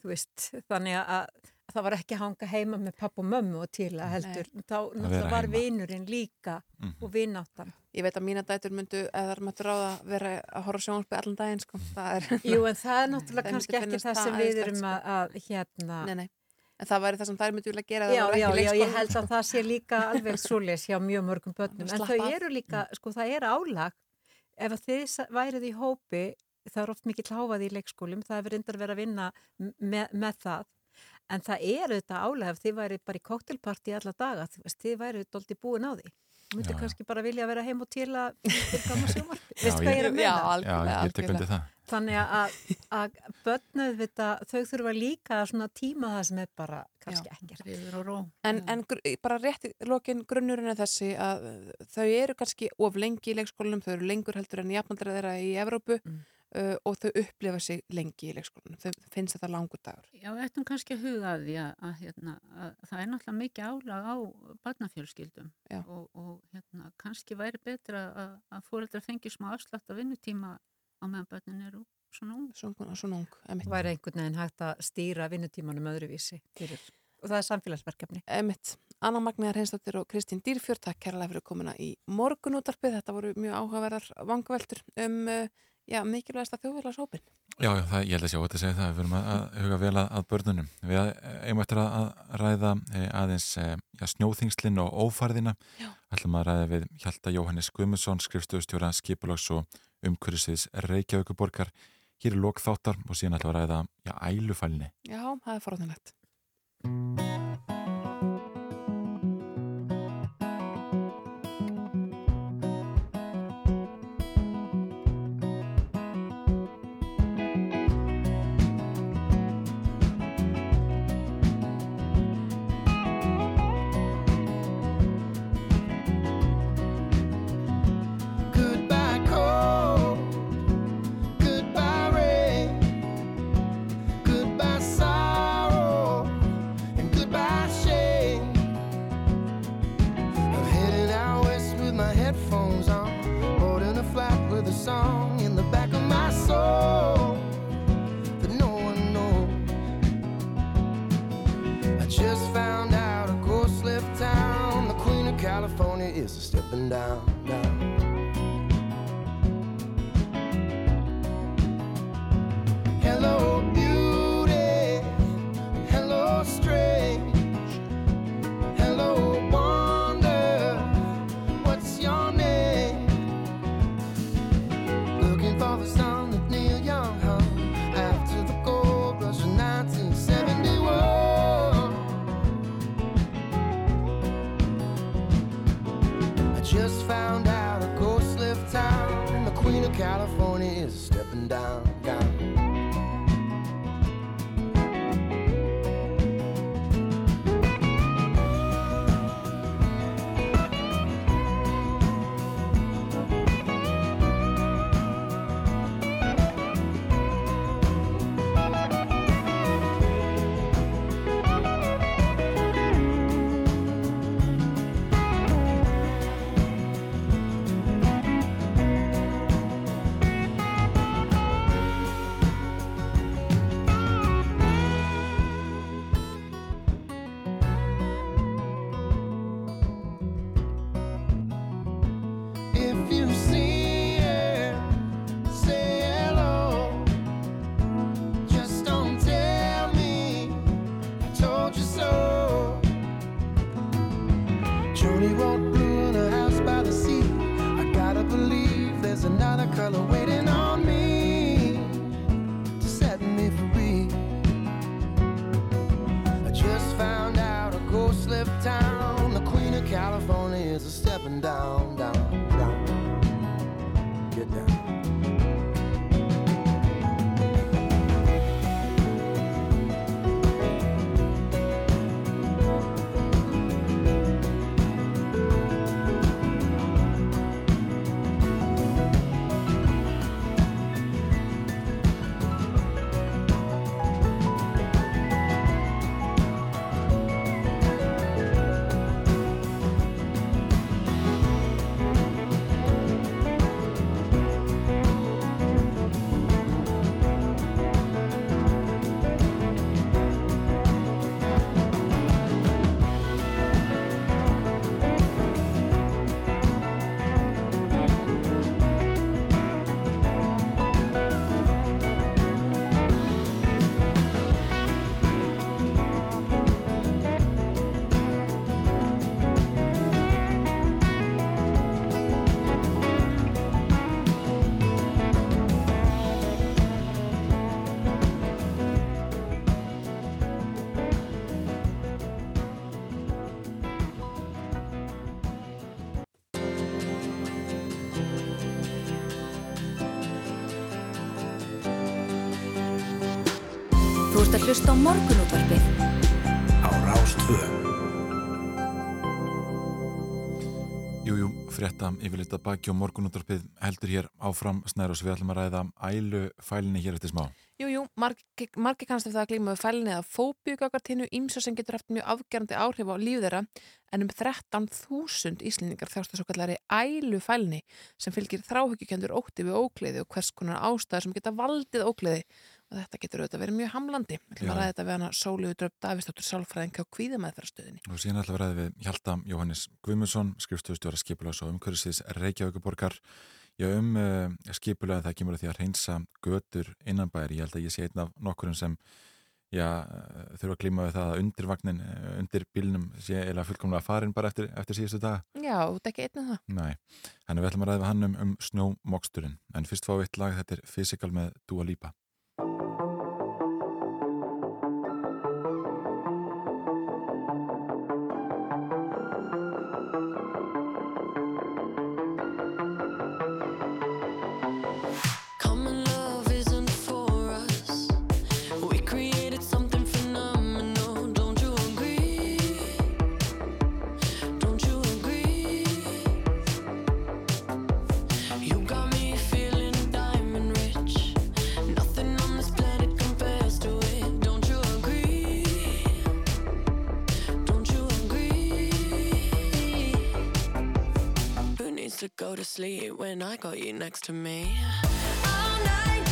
Þú veist, þannig að það var ekki að hanga heima með papp og mömmu og til að heldur. Þá náttúrulega var vinurinn líka og vináttan.
Ég veit að mína dætur myndu, eða þar mættu ráða að vera að horfa á sjónvarpið allan daginn, sko. Það er...
Jú, en það er náttúrulega kannski ekki það sem við erum
sko.
að, að hérna...
Nei, nei. En það væri það sem þær myndu vilja gera.
Já, já, já, ég held að það sé líka alveg svoleiðis hjá mjög mörgum börnum. En þau eru líka, sko, það er álag. Ef að þið værið í hópi, það er oft mikill háfaði í leikskólum, það hefur reyndar verið að vinna með, með það. En það er auðvitað álag ef þið værið bara í koktelparti alla daga, þið værið doldi búin á því. Þú myndir kannski bara vilja vera heim og til að sjómarfi.
Já,
Veist hvað ég er að meina?
Já, algjörlega,
Já, ég tek undir það.
Þannig að, að börnuð þau þurfa líka að tíma það sem er bara kannski ekkert.
En, en bara rétt í lokin grunnurinn er þessi að þau eru kannski of lengi í leikskólanum, þau eru lengur heldur en jafnaldra þeirra í Evrópu
Mm.
Uh, og þau upplifa sig lengi í leikskólanum. Þau finnst þetta langur dagur.
Já, ættum kannski að huga að því að, að, hérna, að það er náttúrulega mikið álag á barnafjölskyldum og, og hérna, kannski væri betra að, að fóreldra fengi smá afslátt af vinnutíma á meðan börnin eru svona ung.
Svona, svona ung, emitt.
væri einhvern veginn hægt að stýra vinnutímanum öðruvísi fyrir. og það er samfélagsverkefni.
Emitt. Anna Magniðar Hreinsdóttir og Kristín Dýrfjörð, takk kærlega fyrir komuna í morgunútarpið. Þetta voru mjög áhugaverðar vangaveltur um uh, já, mikilvægasta þjóðfélagshópin.
Já, já, það, ég held að sjá þetta að segja það, við verum að, að huga vel að, að börnunum. Við eigum eftir að, að ræða eh, aðeins eh, já, snjóþingslinn og ófærðina.
Já.
ætlum að ræða við Hjalta Jóhannes Guðmundsson, skrifstöðustjóra skipulags og umhverfisins Reykjavíkuborgar. Hér er lok þáttar og síðan ætlum að ræða já, ælufælni.
Já, það er forðanlegt.
up and down. Is a stepping down, down.
Að hlusta á morgunútvarpið.
Á Rástvö.
Jújú, frétta yfirleitt að baki og morgunúttarpið heldur hér áfram. Snærus við ætlum að ræða ælu fælinni hér eftir smá.
Jú, jú, margir margi kannast eftir að glíma við fælinni eða fóbíugakvartinu ímsa sem getur haft mjög afgerandi áhrif á líf þeirra. En um 13.000 íslendingar þjást þessu kallari ælu fælinni sem fylgir þráhugjukendur ótti við ókleiði og hvers konar ástæður sem geta valdið ókleiði og þetta getur auðvitað verið mjög hamlandi. Við ætlum að ræða þetta við hana Sóliðu Dröp Davistóttur Sálfræðingi á kvíðamæðferðastöðinni.
Og síðan ætlum við að ræða við Hjalta Jóhannes Guðmundsson, skrifstofustjóra skipulags og umhverfisins Reykjavíkuborgar. Já, um uh, skipulega það kemur að því að reynsa götur innanbæri. Ég held að ég sé einn af nokkurum sem já, eh, þurfa að glíma við það að undir vagnin, eh, undir bílnum sé eða fullkomlega farin bara eftir, eftir síðustu daga.
Já, þú ert ekki einn um það.
Nei, þannig við ætlum að ræða hann um, um snjómoksturinn. En fyrst fá við eitt lag, þetta er Physical með Dua Lipa.
Got I'll next to me. All night.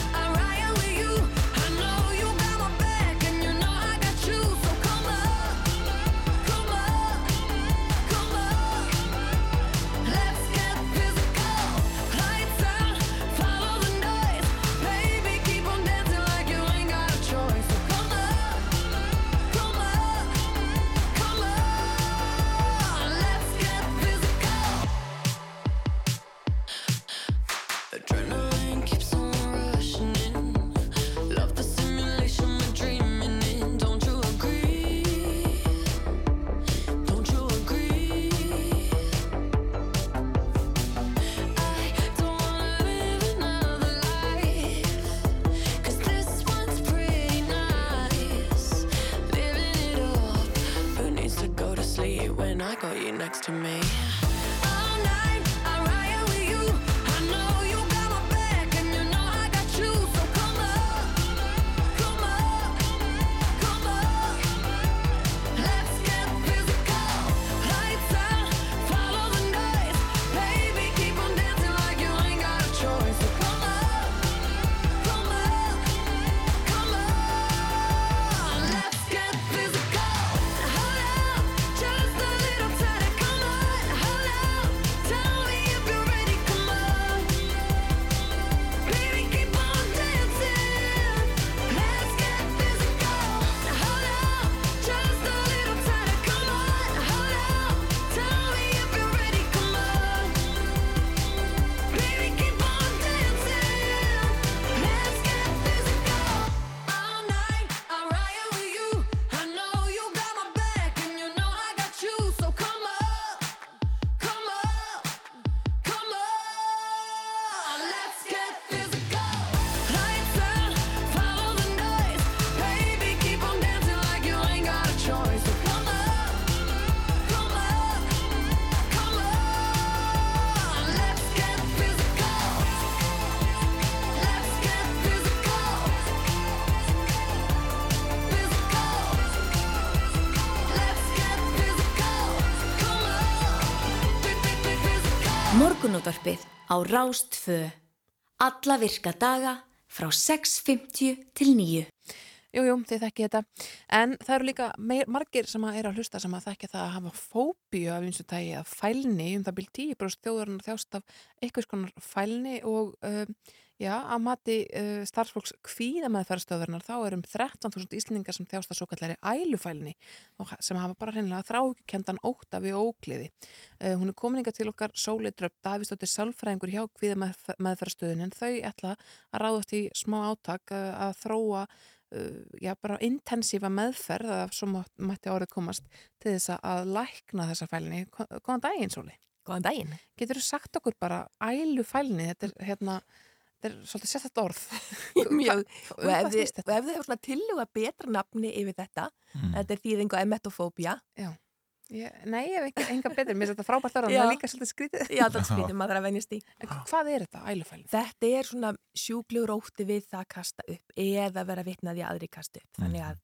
Morgunútvarpið á Rástfö. Alla virka daga frá 6.50 til 9.
Jú, jú, þið þekki þetta. En það eru líka meir, margir sem að er að hlusta sem að þekki það að hafa fóbíu af eins og tægi að fælni, um það byrjum 10% þjóðurinn þjást af einhvers konar fælni og uh, já, að mati uh, starfsfólks kvíða með ferðstöðurnar þá er um 13.000 íslendingar sem þjást að svo kallari ælufælni sem hafa bara hreinlega þrákendan óta við ógliði. Uh, hún er komininga til okkar Sólei Dröpp, Davíðsdóttir Sálfræðingur hjá kvíða með, meðferðstöðun en þau ætla að ráðast í smá átak uh, að þróa já, bara intensífa meðferð að svo mætti árið komast til þess að lækna þessa fælni. Góðan daginn, Sóli.
Góðan daginn.
Getur þú sagt okkur bara ælu fælni? Þetta er hérna, þetta er svolítið sett orð.
Mjög, og ef þið, hefur svona tilhuga betra nafni yfir þetta,
Mm.
þetta er þýðing á emetofóbía.
Já. Ég, nei, ég hef ekki, enga betur, mér finnst þetta frábært orð, en
Já.
það er líka svolítið skrítið.
Já, þetta er skrítið, maður þarf að venjast í.
Hvað er þetta, ælufælni?
Þetta er svona sjúklegur ótti við það að kasta upp eða vera vitnaði að aðri kasta upp. Þannig að,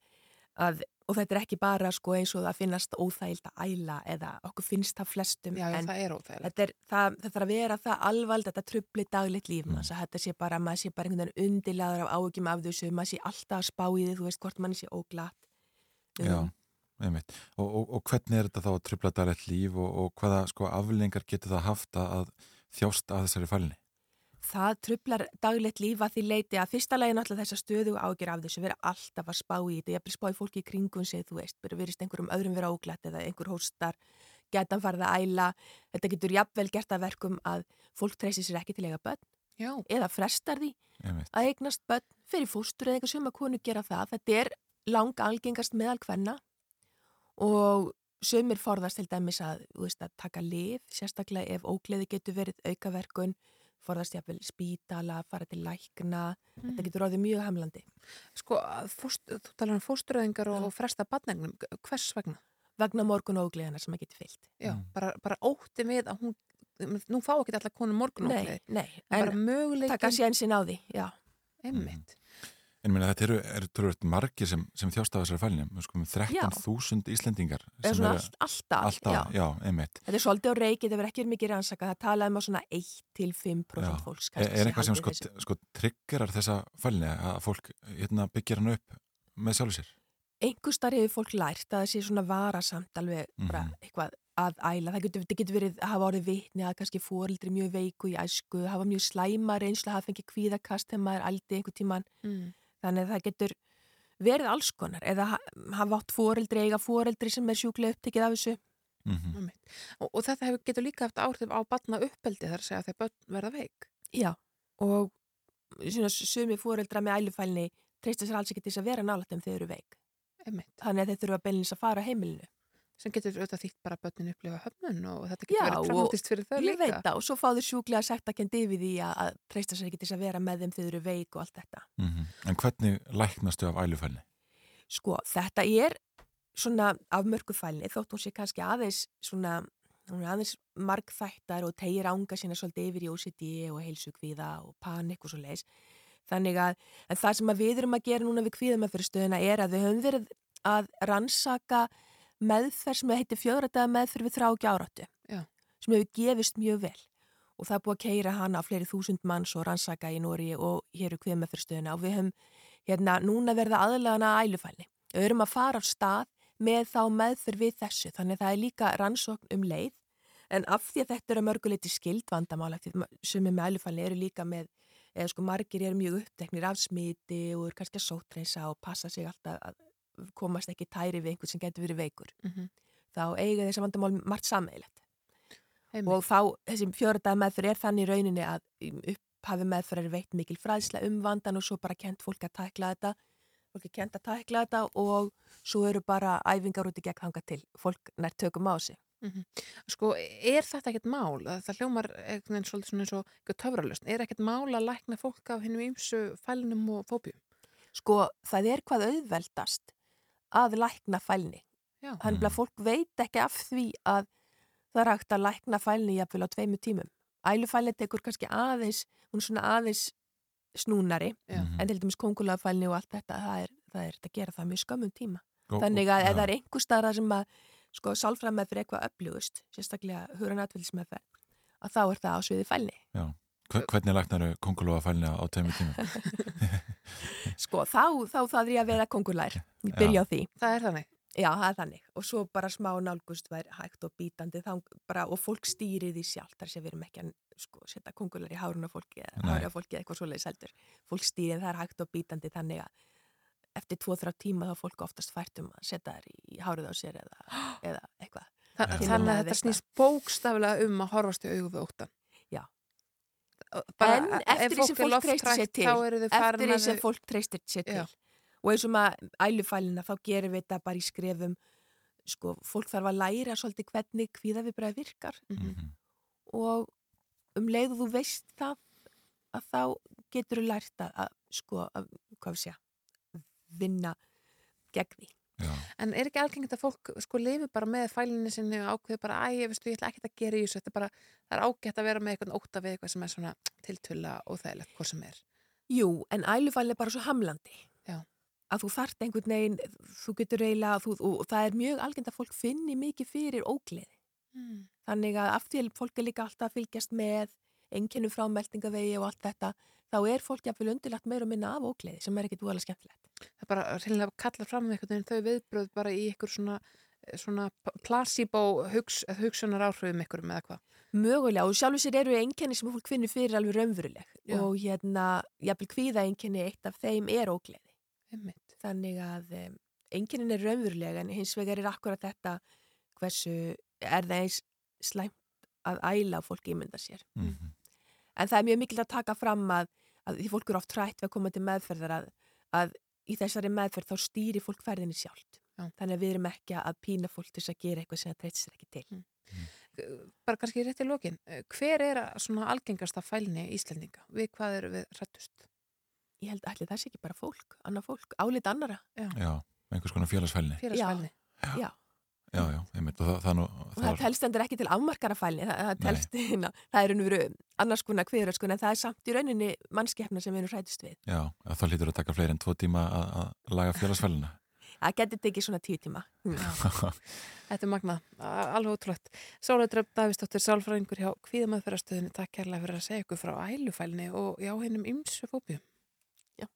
að, og þetta er ekki bara sko eins og það finnast óþægild að æla eða okkur finnst það flestum.
Já,
en
það er.
Þetta er, það, þetta þarf að vera það alvald, þetta trubli daglitt líf að þetta sé bara, maður sé bara einhvern veginn undirlaður af áhugjum af þessu, maður sé alltaf að spá í þið, þú veist hvort manni sé óglatt.
Já, einmitt. Og, og, og hvernig er þetta þá að trubla daglegt líf og, og hvaða sko aflengar getur það haft að að þjást að þessari fælni?
Það trublar daglegt líf að því leiti að fyrsta lagi náttúrulega þessa stöðu ágjur af þessu vera alltaf að spá í þetta, ég er spá í fólki í kringun sig, þú veist, verist einhverjum öðrum vera óglætt eða einhver hóstar, geta hann farið að æla, þetta getur jafnvel gert að verkum að fólk treysi sér ekki til eiga börn
Já.
eða frestar því að eignast börn fyrir fóstur eða eitthvað sem að konu gera það, þetta er lang algengast meðal hvenna og sömur forðast til dæmis að, veist, að taka lif, sérstaklega ef ógleði getur verið aukaverkun, forðast jafnvel spítala, fara til lækna, þetta
Mm.
getur orðið mjög hamlandi.
Sko, að fóst, þú talar um fósturöðingar og, og fresta badnegnum, hvers vegna?
Vegna morgun ógleðina sem að getur fyllt.
Já, bara, bara ótti við að hún, nú fá ekki allar konur morgun
Nei, nei,
bara
en
möguleikin.
taka sénsinn á því, já.
Einmitt.
En meina, þetta eru, eru tölvöld margir sem, sem þjást af þessari fælni, við sko 13.000 Íslendingar. Eru-
allt- alltaf,
Alltaf,
já.
já, einmitt.
Þetta er svolítið á reiki, þetta verður ekki mikið rannsaka, það talaði um að svona 1-5% fólks
Er, er eitthvað sem sko, sko triggerar þessa fælni að fólk hérna, byggjar hann upp með sjálfu sér?
einhver starf hefur fólk lært að það sé svona varasamt alveg bara
Mhm.
eitthvað að æla. Það getur, það getur verið að hafa orðið vitni að kannski fóreldri mjög veiku í æsku, hafa mjög slæma reynslu, hafa fengið kvíðakast þegar maður ældi einhver tíman.
Mm.
Þannig að það getur verið alls konar eða ha- hafa átt fóreldri, eiga fóreldri sem er sjúklega upptekið af þessu.
Einmitt. Og, og þetta hefur, getur líka haft áhrif á batna uppeldi þar að segja þegar börn verða veik.
Já, og svona sumi fóreldra með ælufælni treysta sér alls ekki til þess að vera nálægt þegar þau eru veik.
Einmitt.
Þannig að þeir þurfa beinlins að fara heimilinu.
Sem getur auðvitað þýtt bara að börnin upplifa höfnun og þetta getur
Já,
verið
og
traumatist fyrir þau
ég
líka.
veit það og svo fá þau sjúklega sagt að kendi yfir því að, að treysta sér ekki til að vera með þeim þegar þau eru veik og allt þetta.
Mm En hvernig læknastu af ælufælni?
Sko, þetta er svona afmörkufælni þótt hún sé kannski aðeins svona, hún er aðeins margþættar og tegir ánga sína svolítið yfir í OCD og heilsugvíða og panik og svo leis. Þannig að, en það sem að við erum að gera núna við kvíðamæðfyrirstöðuna er að við höfum verið að rannsaka meðferð sem heitir fjögradaða meðferð við þráki áráttu
Já.
sem hefur gefist mjög vel og það er búið að keira hana á fleiri þúsund manns og rannsaka í Nóri og hér er kvíðamæðfyrirstöðuna og við höfum hérna núna verða aðlegana að ælufælni. Við erum að fara á stað með þá meðferð við þessu þannig að það er líka rannsókn um leið en af því að þetta eru mörguleiti skild vandamála því sumi með ælufælni eru líka með eða sko margir eru mjög uppteknir af smiti og eru kannski að sótreisa og passa sig alltaf að komast ekki tæri við einhvern sem getur verið veikur.
Mhm.
Þá eiga þessi vandamál margt sameigilegt. Og þá þessi fjóradag meðferð er þannig í rauninni að upphafi meðferð er veitt mikil fræðsla um vandan og svo bara kent fólk að tækla þetta fólk er kent að tækla þetta og svo eru bara æfingar út í gegn þanga til fólk nær tökum á sig.
Mhm. Sko, er þetta ekkert mál? Það hljómar veginn svolítið eins og eitthvað töfralösn. Er ekkert mál að lækna fólk af hennum ýmsu fælnum og fóbjum?
Sko, það er hvað auðveldast að lækna fælni.
Já.
Þannig að fólk veit ekki af því að það er hægt að lækna fælni jafnvel á tveimu tímum. Ælufælni tekur kannski aðeins, hún er svona aðeins snúnari,
Já.
en til dæmis kongulafælni og allt þetta, það er, það er að gera það mjög skömmum tíma.
Og-
Þannig að ef
já.
það er einhver staðar sem að sko sálfræð með fyrir eitthvað öflugust, sérstaklega huranatvillis með fyrir, að þá er það á sviði fælni.
Já. Hver- Hvernig læknaru kongulóa fælni á tveimur tímum?
Sko, þá, þá er ég að vera kongulær. Ég byrja
Já.
á því.
Það er þannig?
Já, það er þannig. Og svo bara smá nálgust væri hægt og bítandi þá bara, og fólk stýrið því sjálf þar sem við erum ekki að sko, setja kongular í hárun á fólki eða hári á fólki eða eitthvað svoleiðis heldur. Fólk stýrið það er hægt og bítandi þannig að eftir tvo-þrjá tíma þá fólk oftast fært um að setja þær í hárið á sér eða, eða eitthvað.
Þannig að þetta snýst bókstaflega um að horfast í augu við óttan.
Já.
Bara,
en
ef
eftir því sem fólk treystir sér til eftir því sem fólk treystir sér til
Já.
og eins og maður ælufælina þá gerum við þetta bara í skrefum sko, fólk þarf að læra svolítið hvernig hvíða við bara virkar
Mhm.
og um leið og þú veist það að þá
getur lært að, að sko, að, hvað segja, vinna gegn því.
En er ekki algengt að fólk sko lifi bara með fælinni sinni og ákveði bara, æ, ég veistu, ég ætla ekkert að gera í þessu, þetta er bara, það er ágætt að vera með eitthvað óta við eitthvað sem er svona tiltulla og þægilegt, hvað sem er.
Jú, en ælufælni er bara svo hamlandi.
Já.
Að þú þart einhvern veginn, þú getur eiginlega, þú, og það er mjög algengt að fólk finni mikið fyrir ógleði.
Mm.
Þannig að af því að fólk er líka alltaf að fylgjast með einkennum frá meldingavegi og allt þetta, þá er fólk jafnvel undirlagt meira og minna af ógleði sem er ekkit úalega skemmtilegt.
Það er bara reynilega kallar fram með einhvern veginn þau viðbröð bara í ykkur svona, svona placebo hugs, hugsunar áhrifum ykkur með eitthvað.
Mögulega og sjálfur sér eru einkenni sem fólk finnur fyrir alveg raunveruleg
Já.
og hérna, jafnvel kvíða einkenni eitt af þeim er ógleði.
Einmitt.
Þannig að um, einkennin er raunveruleg en hins vegar er akkurat þetta hversu er það eins slæmt að æla fólk ímynda sér.
Mhm.
En það er mjög mikil að taka fram að, að því fólk eru oft trætt við að koma til meðferðar að, að í þessari meðferð þá stýri fólk ferðinni sjálft.
Já.
Þannig að við erum ekki að pína fólk til að gera eitthvað sem það treytir sér ekki til.
Mm. Bara kannski rétt í lokin, eh, hver er að svona algengasta fælni Íslendinga? Við hvað eru við rættust?
Ég held að allir það sé ekki bara fólk, annað fólk, álit annara.
Já.
Já, einhvers konar félagsfælni.
Félagsfælni.
Já. Já.
Já, já, einmitt, og það, það, nú,
Og það telst endur ekki til afmarkara fælni, það, það telst, hérna, það er unnveru annars konar hver, sko, en það er samt í rauninni mannskefna sem við erum hrætist við.
Já, þá hlýtur að taka fleiri en tvo tíma að að laga félagsfælina.
Það getur tekið svona tíu tíma.
Þetta er magna, alveg ótrúlegt. Sálaðröf Davistóttir Sálfræðingur hjá Kvíðamöðferðarstöðinu, takk kærlega fyrir að segja ykkur frá ælufælni og já, hennum ymsu fóbíum.
Já.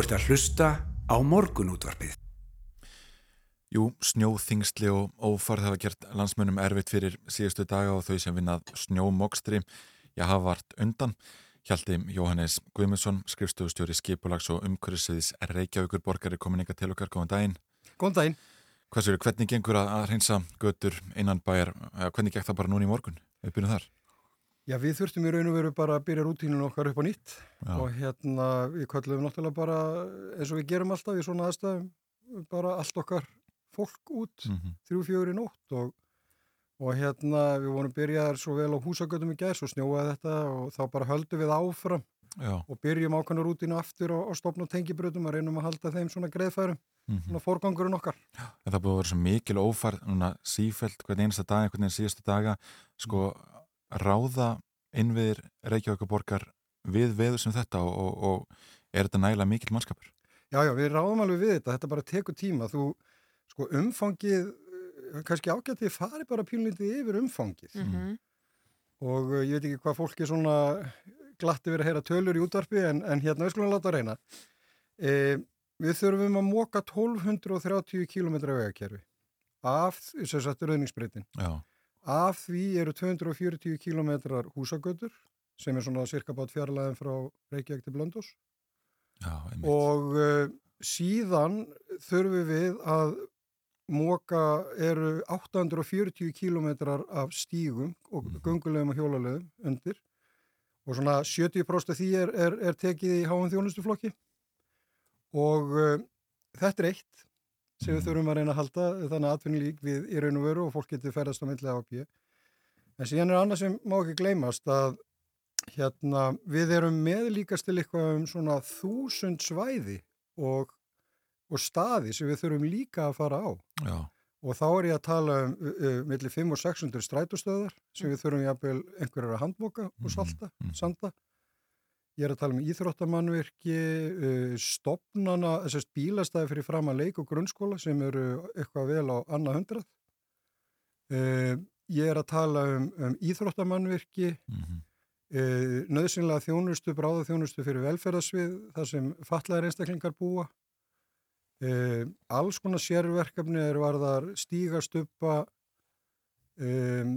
Ert að hlusta á morgunútvarpið.
Jú, snjóþingsli og ófarð hafa gert landsmönnum erfitt fyrir síðustu daga og þau sem vinnað snjómokstri já hafa vart undan. Hjalti Jóhannes Guðmundsson, skrifstofustjóri skipulags og umhverfisviðis Reykjavíkur borgari komininga til okkar, góðan daginn.
Góðan daginn.
Hvað séu, hvernig gengur að, að reynsa götur innan bæjar, eða hvernig gekk það bara núna í morgun? Við byrjum þar.
Já, við þurftum í raun og veru bara að byrja rútínun okkar upp á nýtt
Já.
og hérna við köllum náttúrulega bara eins og við gerum alltaf í svona aðstæðum bara allt okkar fólk út
Mhm.
þrjú, fjögur í nótt og, og hérna við vorum byrjaðar svo vel á húsagötum í gær svo snjóaði þetta og þá bara höldum við áfram
Já.
og byrjum ákvæmna rútínu aftur og, og stopna tengibröðum og reynum að halda þeim svona greiðfærum
Mhm.
svona forgangurinn okkar
En það búið að vera svo mikil ófarð núna sífælt hvern einasta dag, hvern einn síðustu daga sko ráða innviðir Reykjavíkur borgar við veður sem þetta og, og, og er þetta nægilega mikil mannskapur?
Já, já, við ráðum alveg við þetta, þetta bara tekur tíma, þú, sko, umfangið, eh, kannski ágættið fari bara pínlítið yfir umfangið
Mhm.
og uh, ég veit ekki hvað fólk er svona glatt yfir að heyra tölur í útvarpi en, en hérna við skulum láta að reyna. E, við þurfum að móka 1230 km vegakerfi af, sem sagt, rauðningsbreytin.
Já.
Af því eru 240 km húsagötur sem er svona cirka bát fjarlæðin frá Reykjavík til Blöndós og uh, síðan þurfum við að móka eru 840 kílómetrar af stígum og gungulegum og hjólalegum undir. Og svona 70% af því er, er, er tekið í háum þjónustuflokki. Og uh, þetta er eitt sem við þurfum að reyna að halda þannig að atvinnulík við í raun og veru og fólk getur ferðast á milli á B en síðan er annað sem má ekki gleymast að hérna við erum með líkast til eitthvað um svona þúsund svæði og, og staði sem við þurfum líka að fara á.
Já.
og þá er ég að tala um uh, uh, millir 5 og 600 strætóstöðar sem við þurfum jafnvel einhverjar að handboka og salta, sanda ég er að tala um íþróttamannvirki uh, stopnana, þessast bílastæði fyrir fram að leik og grunnskóla sem eru eitthvað vel á annað hundrað uh, ég er að tala um, um íþróttamannvirki
Mhm.
Uh, nöðsynlega þjónustu, bráða þjónustu fyrir velferðasvið, þar sem fatlaðir einstaklingar búa. Alls konar sérverkefni er varðar stígastuppa, um,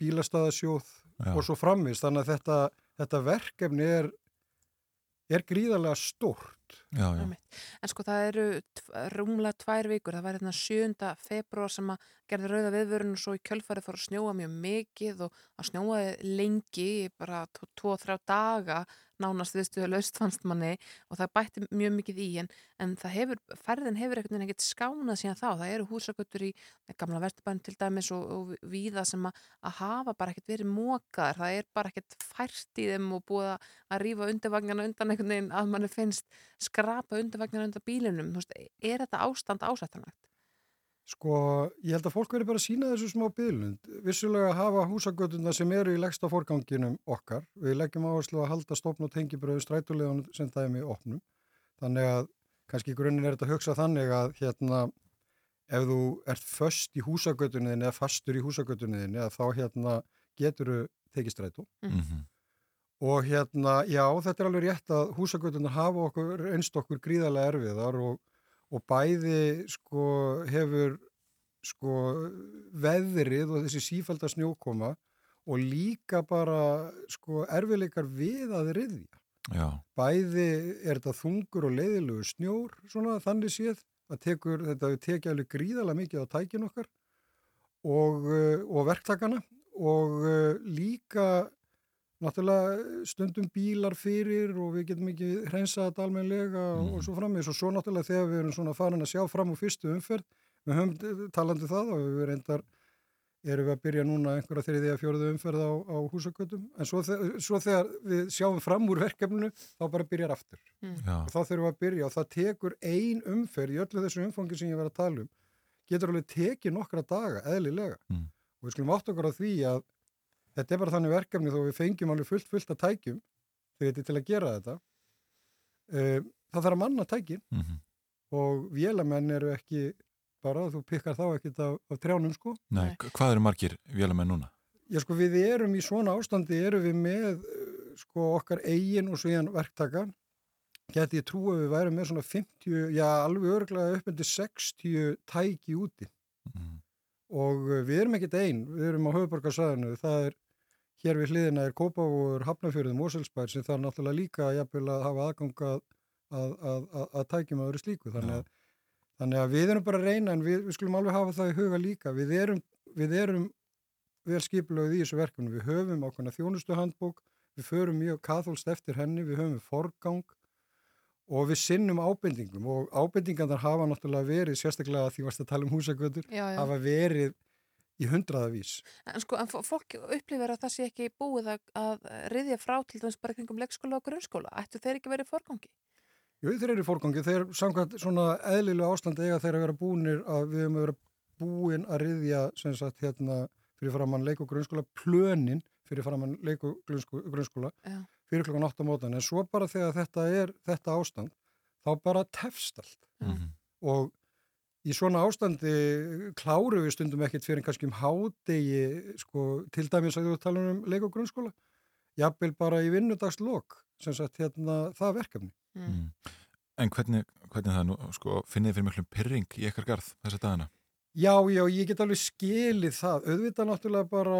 bílastæðasjóð og svo framvist. Þannig að þetta, þetta verkefni er, er gríðarlega stórt.
Já, já.
En sko það eru rúmlega tvær vikur, það var hérna 7. februar sem að gerði rauða viðvörun og svo í kjölfarið fór að snjóa mjög mikið og að snjóaði lengi, bara 2-3 daga nánast viðstuðu laust fannst manni og það bætti mjög mikið í en, en hefur, ferðin hefur einhvern veginn ekkert skánað síðan þá, það eru húsagötur í gamla vesturbæn til dæmis og, og víða sem að, að hafa bara ekkert verið mókaðar, það er bara ekkert fært í þeim og búið að, rífa undirvagnana undan einhvern veginn að manni finnst skrapa undirvagnana undan bílinum, veist, er þetta ástand ásættanlegt?
Sko, ég held að fólk verður bara að sína þessu smá bylund. Vissulega hafa húsagötuna sem eru í leggsta forganginum okkar. Við leggjum áherslu að halda stopn og tengibröðu strætulegan sem dæmi opnum. Þannig að kannski í grunninn er þetta að hugsa þannig að hérna ef þú ert föst í húsagötunniðin eða fastur í húsagötunniðin eða þá hérna getur þú tekið strætu.
Mhm.
Og hérna, já, þetta er alveg rétt að húsagötunar hafa okkur, einst okkur gríðarlega erfiðar og, og bæði sko hefur sko veðrið og þessi sífælda snjókoma og líka bara sko erfiðleikar við að riðja.
Já.
Bæði er þetta þungur og leiðilegu snjór, svona þannig séð, að tekur, þetta tekja alveg gríðarlega mikið á tækin okkar og, og verktakana og líka náttúrulega stundum bílar fyrir og við getum ekki hreinsað þetta almenlega og svo framins og svo náttúrulega þegar við erum svona farin að sjá fram úr fyrstu umferð, við höfum talandi það og við reyndar erum við að byrja núna einhverja þriðja fjóruðu umferð á, á húsagötum en svo, þe svo þegar við sjáum fram úr verkefninu þá bara byrjar aftur.
Mm.
Og þá þurfum við að byrja og það tekur ein umferð í öllu þessu umfangi sem ég var að tala um getur alveg tekið nokkra daga eðlilega.
Mm.
og við skulum átt okkur á því að þetta er bara þannig verkefni þó við fengjum alveg fullt fullt að tækjum þegar þetta er til að gera þetta. Uh, það þarf að manna tækin
Mhm.
og vélamenn eru ekki bara, þú pikkar þá ekkit af, af trjánum sko.
Nei, hvað eru margir vélamenn núna?
Já sko við erum í svona ástandi erum við með uh, sko okkar eigin og síðan verktaka. Geti ég trú að við værum með svona 50, já alveg örglega upp undir 60 tæki úti og uh, við erum ekkert einn, við erum á höfuborgarsæðinu, það er hér við hliðina er Kópavóður, Hafnafjörðum, Moselsbær sem þarf náttúrulega líka jafnvel að hafa aðgang að, að, að, að, tækjum að vera slíku. Þannig þannig að við erum bara að reyna en við, við skulum alveg hafa það í huga líka. Við erum, við erum vel skipulögð í þessu verkefni, við höfum ákveðna þjónustuhandbók, við förum mjög kathólst eftir henni, við höfum forgang og við sinnum ábendingum og ábendingarnar hafa náttúrulega verið sérstaklega því að tala um húsagötur hafa verið í hundraðavís
En sko, en fó- fólk upplifir að það sé ekki búið að, að riðja frá til dæmis bara kringum leikskóla og grunnskóla. Ættu þeir ekki verið forgangi?
Jú, þeir eru í fórgangi, þeir samkvæmt svona eðlilega ástand eiga þeir að vera búnir að við höfum að vera búin að riðja sem sagt hérna fyrir framann leik og grunnskóla, plönin fyrir framann leik og grunnskóla
Já.
Fyrir klokkan 8 á mótan, en svo bara þegar þetta er þetta ástand, þá bara tefst allt. Og í svona ástandi kláru við stundum ekkert fyrir kannski um hádegi sko, til dæmis að þú tala um leik og grunnskóla. Jafnvel bara í vinnudagslok sem sagt hérna það verkefni.
Mm. En hvernig, hvernig það nú, sko, finnið þið fyrir miklum pyrring í ykkar garð þessa dagana?
Já, já, ég get alveg skilið það. Auðvitað náttúrulega bara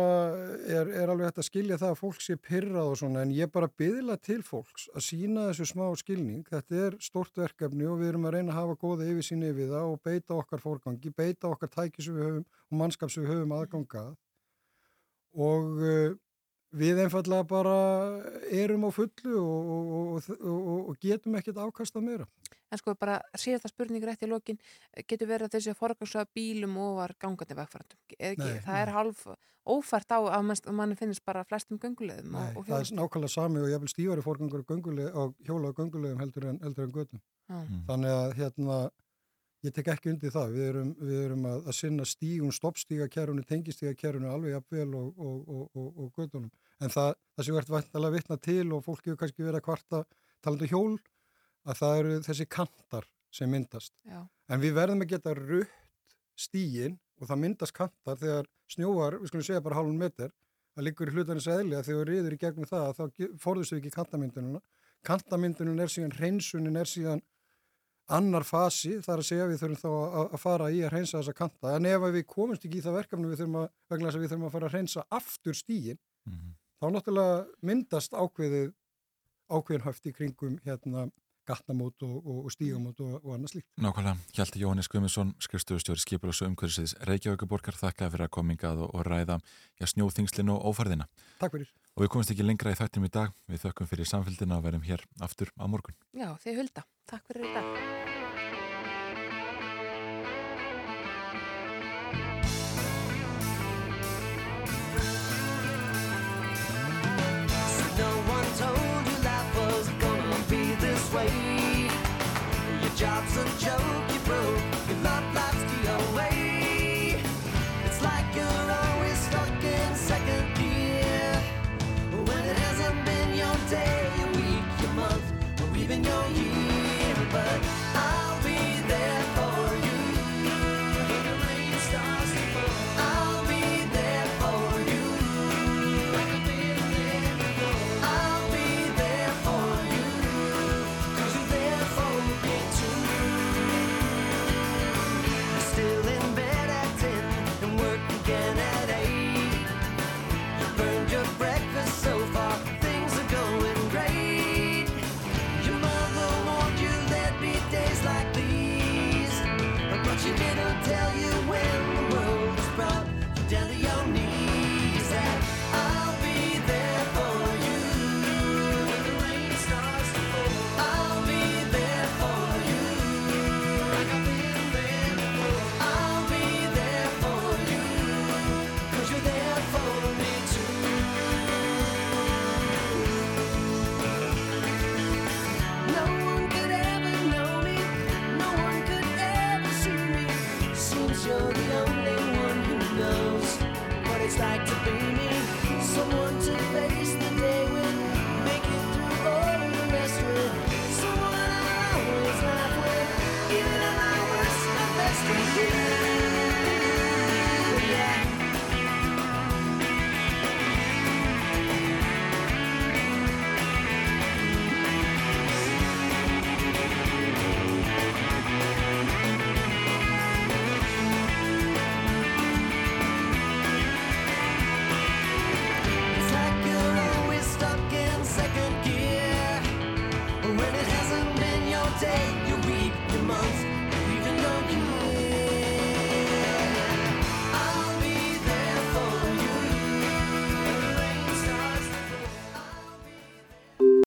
er, er alveg hægt að skilja það að fólk sé pyrrað og svona, en ég bara byðla til fólks að sína þessu smá skilning. Þetta er stort verkefni og við erum að reyna að hafa góða yfirsýn yfir það og beita okkar fórgangi, beita okkar tæki sem við höfum og mannskap sem við höfum aðgangað. Og uh, við einfallega bara erum á fullu og, og, og, og, og getum ekkert afkastað meira.
En sko bara síðasta spurning rétt í lokin, getur verið að þessi forgangsraða bílum ofar gangandi vegfærandum?
Nei,
það er halv ófært á að mann, mann finnist bara flestum göngulegum
Nei,
og, og
það er nákvæmlega sami og ég vil stífari á, gönguleg, á hjóla og göngulegum heldur en, heldur en götum.
Já.
Þannig að hérna, ég tek ekki undir það. Við erum, við erum að, að sinna stígun, stoppstígakerfunu, tengistígakerfunu alveg jafnvel og, og, og, og, og götunum. En það, það sem verður vantilega vitna til og fólk hefur kannski verið að kvarta talandi um hjól, að það eru þessi kantar sem myndast.
Já.
En við verðum að geta rutt stígin og það myndast kantar þegar snjóar, við skulum segja bara hálfum meter, það liggur í hlutarnis eðli að þegar við riður í gegnum það þá við ekki kantamyndununa. Kantamyndunum er síðan, hreinsunin er síðan annar fasi, þar að segja við þurfum þá að, að fara í að hreinsa þessa kanta. En ef við komumst ekki í það verkefni við þurfum að, vegna þess að við þurfum að fara að hreinsa aftur stígin, þá náttúrulega myndast ákveðið ákveðin höft í kringum hérna gatnamót og, og, og stígamót og, og annað slíkt.
Nákvæmlega, Hjalti Jóhannes Guðmundsson, skrifstofustjóri Skipulags og umhverfisins Reykjavíkuborgar, þakkaði fyrir að komingað og, og ræða já, snjóþingslinu og ófærðina.
Takk fyrir.
Og við komumst ekki lengra í þættinum í dag. Við þökkum fyrir samfélgina og verðum hér aftur á morgun.
Já, þið hulda. Takk fyrir í dag.
job's a joke you broke.